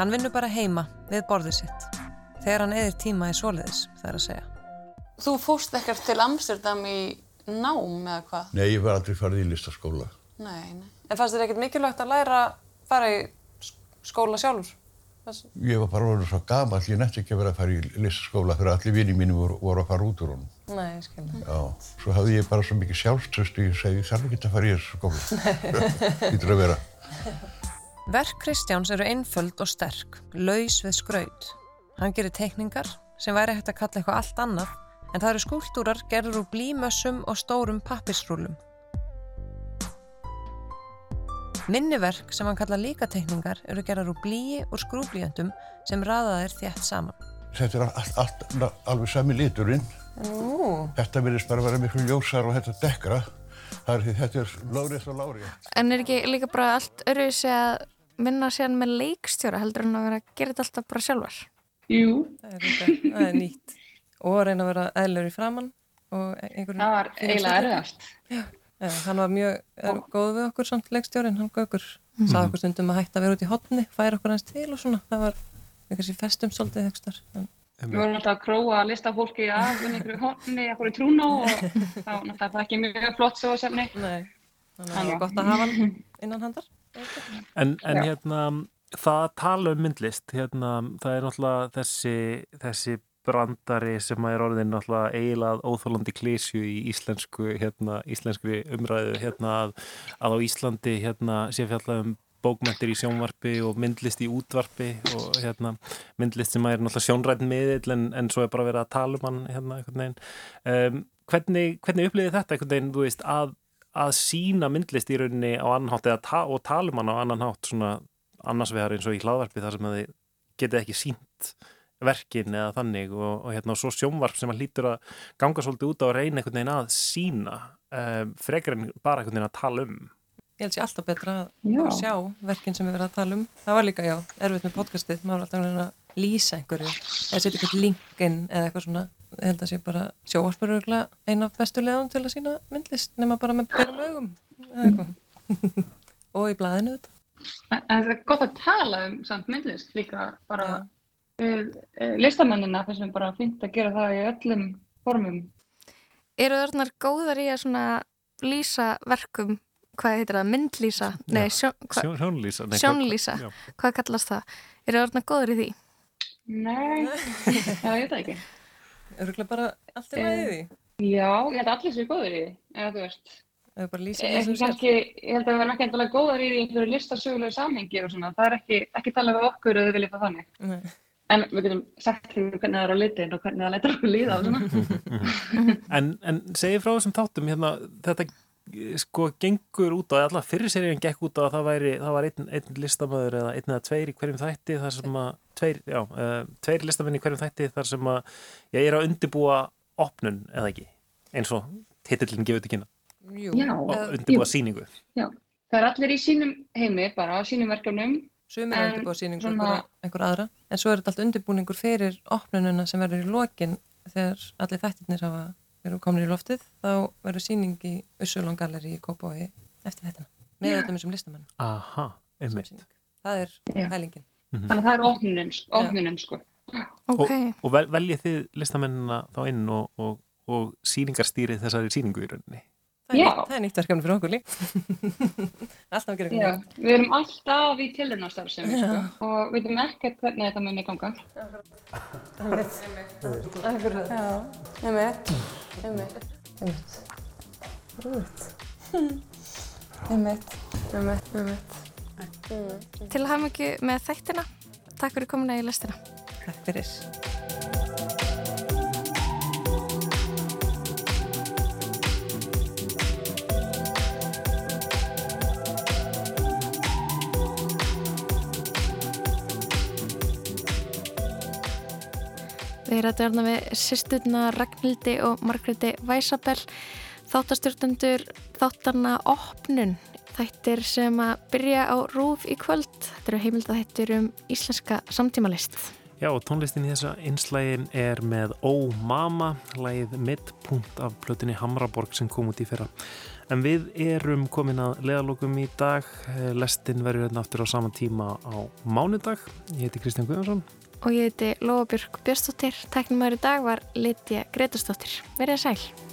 Hann vinnur bara heima við borðið sitt. Þegar hann eðir tíma í soliðis, það er að segja. Þú fóst ekkert til Amsterdam í nám eða hvað? Nei, ég var aldrei farið í listaskóla. Nei, nei. En fannst þér ekkert mikilvægt að læra að fara í skóla sjálfur? Þess... Ég var bara orðin svo gammal, ég nætti ekki að vera að fara í listaskóla fyrir allir vini mínu voru, voru að fara út úr honum. Nei, ég skilja. Já, svo hafði ég bara svo mikið sjálfströst og ég segi, þarf ekki að fara í þessu skóla. <laughs> Er. Verk Kristjáns eru einföld og sterk, laus við skraut. Hann gerir teikningar sem væri hægt að kalla eitthvað allt annað en það eru skúltúrar gerður úr blímössum og stórum pappisrúlum. Minniverk sem hann kalla líka teikningar eru gerðar úr blíi og skrúblíjöndum sem raðað er þjætt saman. Þetta er allt, allt, alveg sami liturinn. Ú. Þetta verðist bara að vera miklu ljósar og þetta dekkra. Er, þetta er lárið og lárið. En er ekki líka bara allt öruvísi að vinna sér með leikstjóra heldur en að vera að gera þetta alltaf bara sjálfar? Jú. Það er, líka, það er nýtt. Og að reyna að vera eðlur í framann. Það var eiginlega ja, hann var mjög er, góð við okkur samt leikstjórin, hann Gaugur. Mhm. Sað okkur stundum að hætta að vera út í hotni, færa okkur hans til og svona. Það var eitthvað sem festum svolítið högstar. Við vorum alltaf að króa að lista fólki af inn einhverju honni, einhverju trúná og <laughs> þá náttúrulega það ekki mjög flott svo sefni. Nei, þannig að það var gott að hafa hann innan handar. En, en hérna, það að tala um myndlist, hérna, það er náttúrulega þessi, þessi brandari sem er orðin náttúrulega eiginlega óþólandi klísju í íslensku, hérna, íslenskri umræðu, hérna, að, að á Íslandi, hérna, sé fjallað um bókmyndir í sjónvarpi og myndlist í útvarpi og hérna, myndlist sem er náttúrulega sjónrætt miðill en, en svo er bara verið að tala um hann hérna. Um, hvernig, hvernig upplýði þetta einhvern veginn, þú veist, að, að sína myndlist í rauninni á annan hátt ta og tala um hann á annan hátt svona annars vegar eins og í hlaðvarpi þar sem þið getið ekki sínt verkin eða þannig og, og hérna og svo sjónvarp sem að hlýtur að ganga svolítið út á að reyna einhvern veginn að sína um, frekar en bara einhvern veginn að tala um Ég held sér alltaf betra að já. sjá verkinn sem við verðum að tala um. Það var líka, já, erfitt með podcastið, maður var alltaf að lýsa einhverju eða setja einhvern linkin eða eitthvað svona. Ég held að sé bara sjóarspöruglega eina af bestu leðum til að sína myndlist nema bara með byrjum augum eða eitthvað. <laughs> og í blæðinu þetta. En það er gott að tala um samt myndlist líka bara við ja. listamennina þess að við bara finnst að gera það í öllum formum. Eru þarna góðar í að svona lýsa verkum hvað heitir það, myndlýsa? Nei, sjón, hva, sjónlýsa nei, sjónlýsa, hvað, hvað kallast það? Eru það orðina góður í því? Nei, <laughs> ég veit ekki. Öruglega bara allt er með því? Já, ég held að allir séu góður í því eða þú veist. Eða bara lýsa því sem sér Ég held að við verðum ekki endalega góður í því einhverju listasögulegu samhengi og svona, það er ekki, ekki talað við okkur eða við viljum það þannig. Nei. En við getum sagt því hvernig það er á litin og hvernig það letur okkur líða og svona. <laughs> En, en segið frá þessum þáttum hérna, þetta sko gengur út á, allar fyrir seríun gekk út á að það væri, það var einn, einn listamöður eða einn eða tveir í hverjum þætti þar sem að, tveir, já, uh, tveir listamenn í hverjum þætti þar sem að ég er að undibúa opnun eða ekki, eins og titillin gefur þetta kynna. Og undibúa jú. síningu Já, það er allir í sínum heimi bara á sínum verkefnum. Sumir er undibúa síningu svona... einhver aðra. En svo er þetta allt undibúningur fyrir opnununa sem verður í lokin þegar allir þættirnir hafa þegar við komum í loftið, þá verður síning í Ussulón Galleri í Kópái eftir þetta, með þetta með sem listamenn. Aha, einmitt. Það er hælingin mm -hmm. Þannig að það er ofnunum, ofnunum sko. Okay. Og, og vel, veljið þið listamennina þá inn og, og, og síningarstýrið þessari síningu í rauninni Það er, nýtt, það er nýtt verkefni fyrir okkur lík Alltaf að gera eitthvað Við erum alltaf í tilhörnarstarfsemi sko, og við veitum ekkert hvernig þetta munir ganga Það er mitt Það er mitt Einmitt. Einmitt. Einmitt. Einmitt. Einmitt. Til að hafa mikið með þættina. Takk fyrir komuna í listina. Takk fyrir. Við erum að við sýsturna Ragnhildi og Margréti Væsabell þáttastjórnendur þáttarna Opnun þættir sem að byrja á rúf í kvöld. Þetta eru heimildathættir um íslenska samtímalist. Já tónlistin í þessa einslægin er með Ó Mama lægið middpunkt af plötunni Hamraborg sem kom út í fyrra. En við erum komin að leðalokum í dag. Lestin verður hérna aftur á saman tíma á mánudag. Ég heiti Kristján Guðjónsson og ég heiti Lóabjörg Björnstóttir. Tæknum aður í dag var Litja Gretarstóttir. Verðið sæl.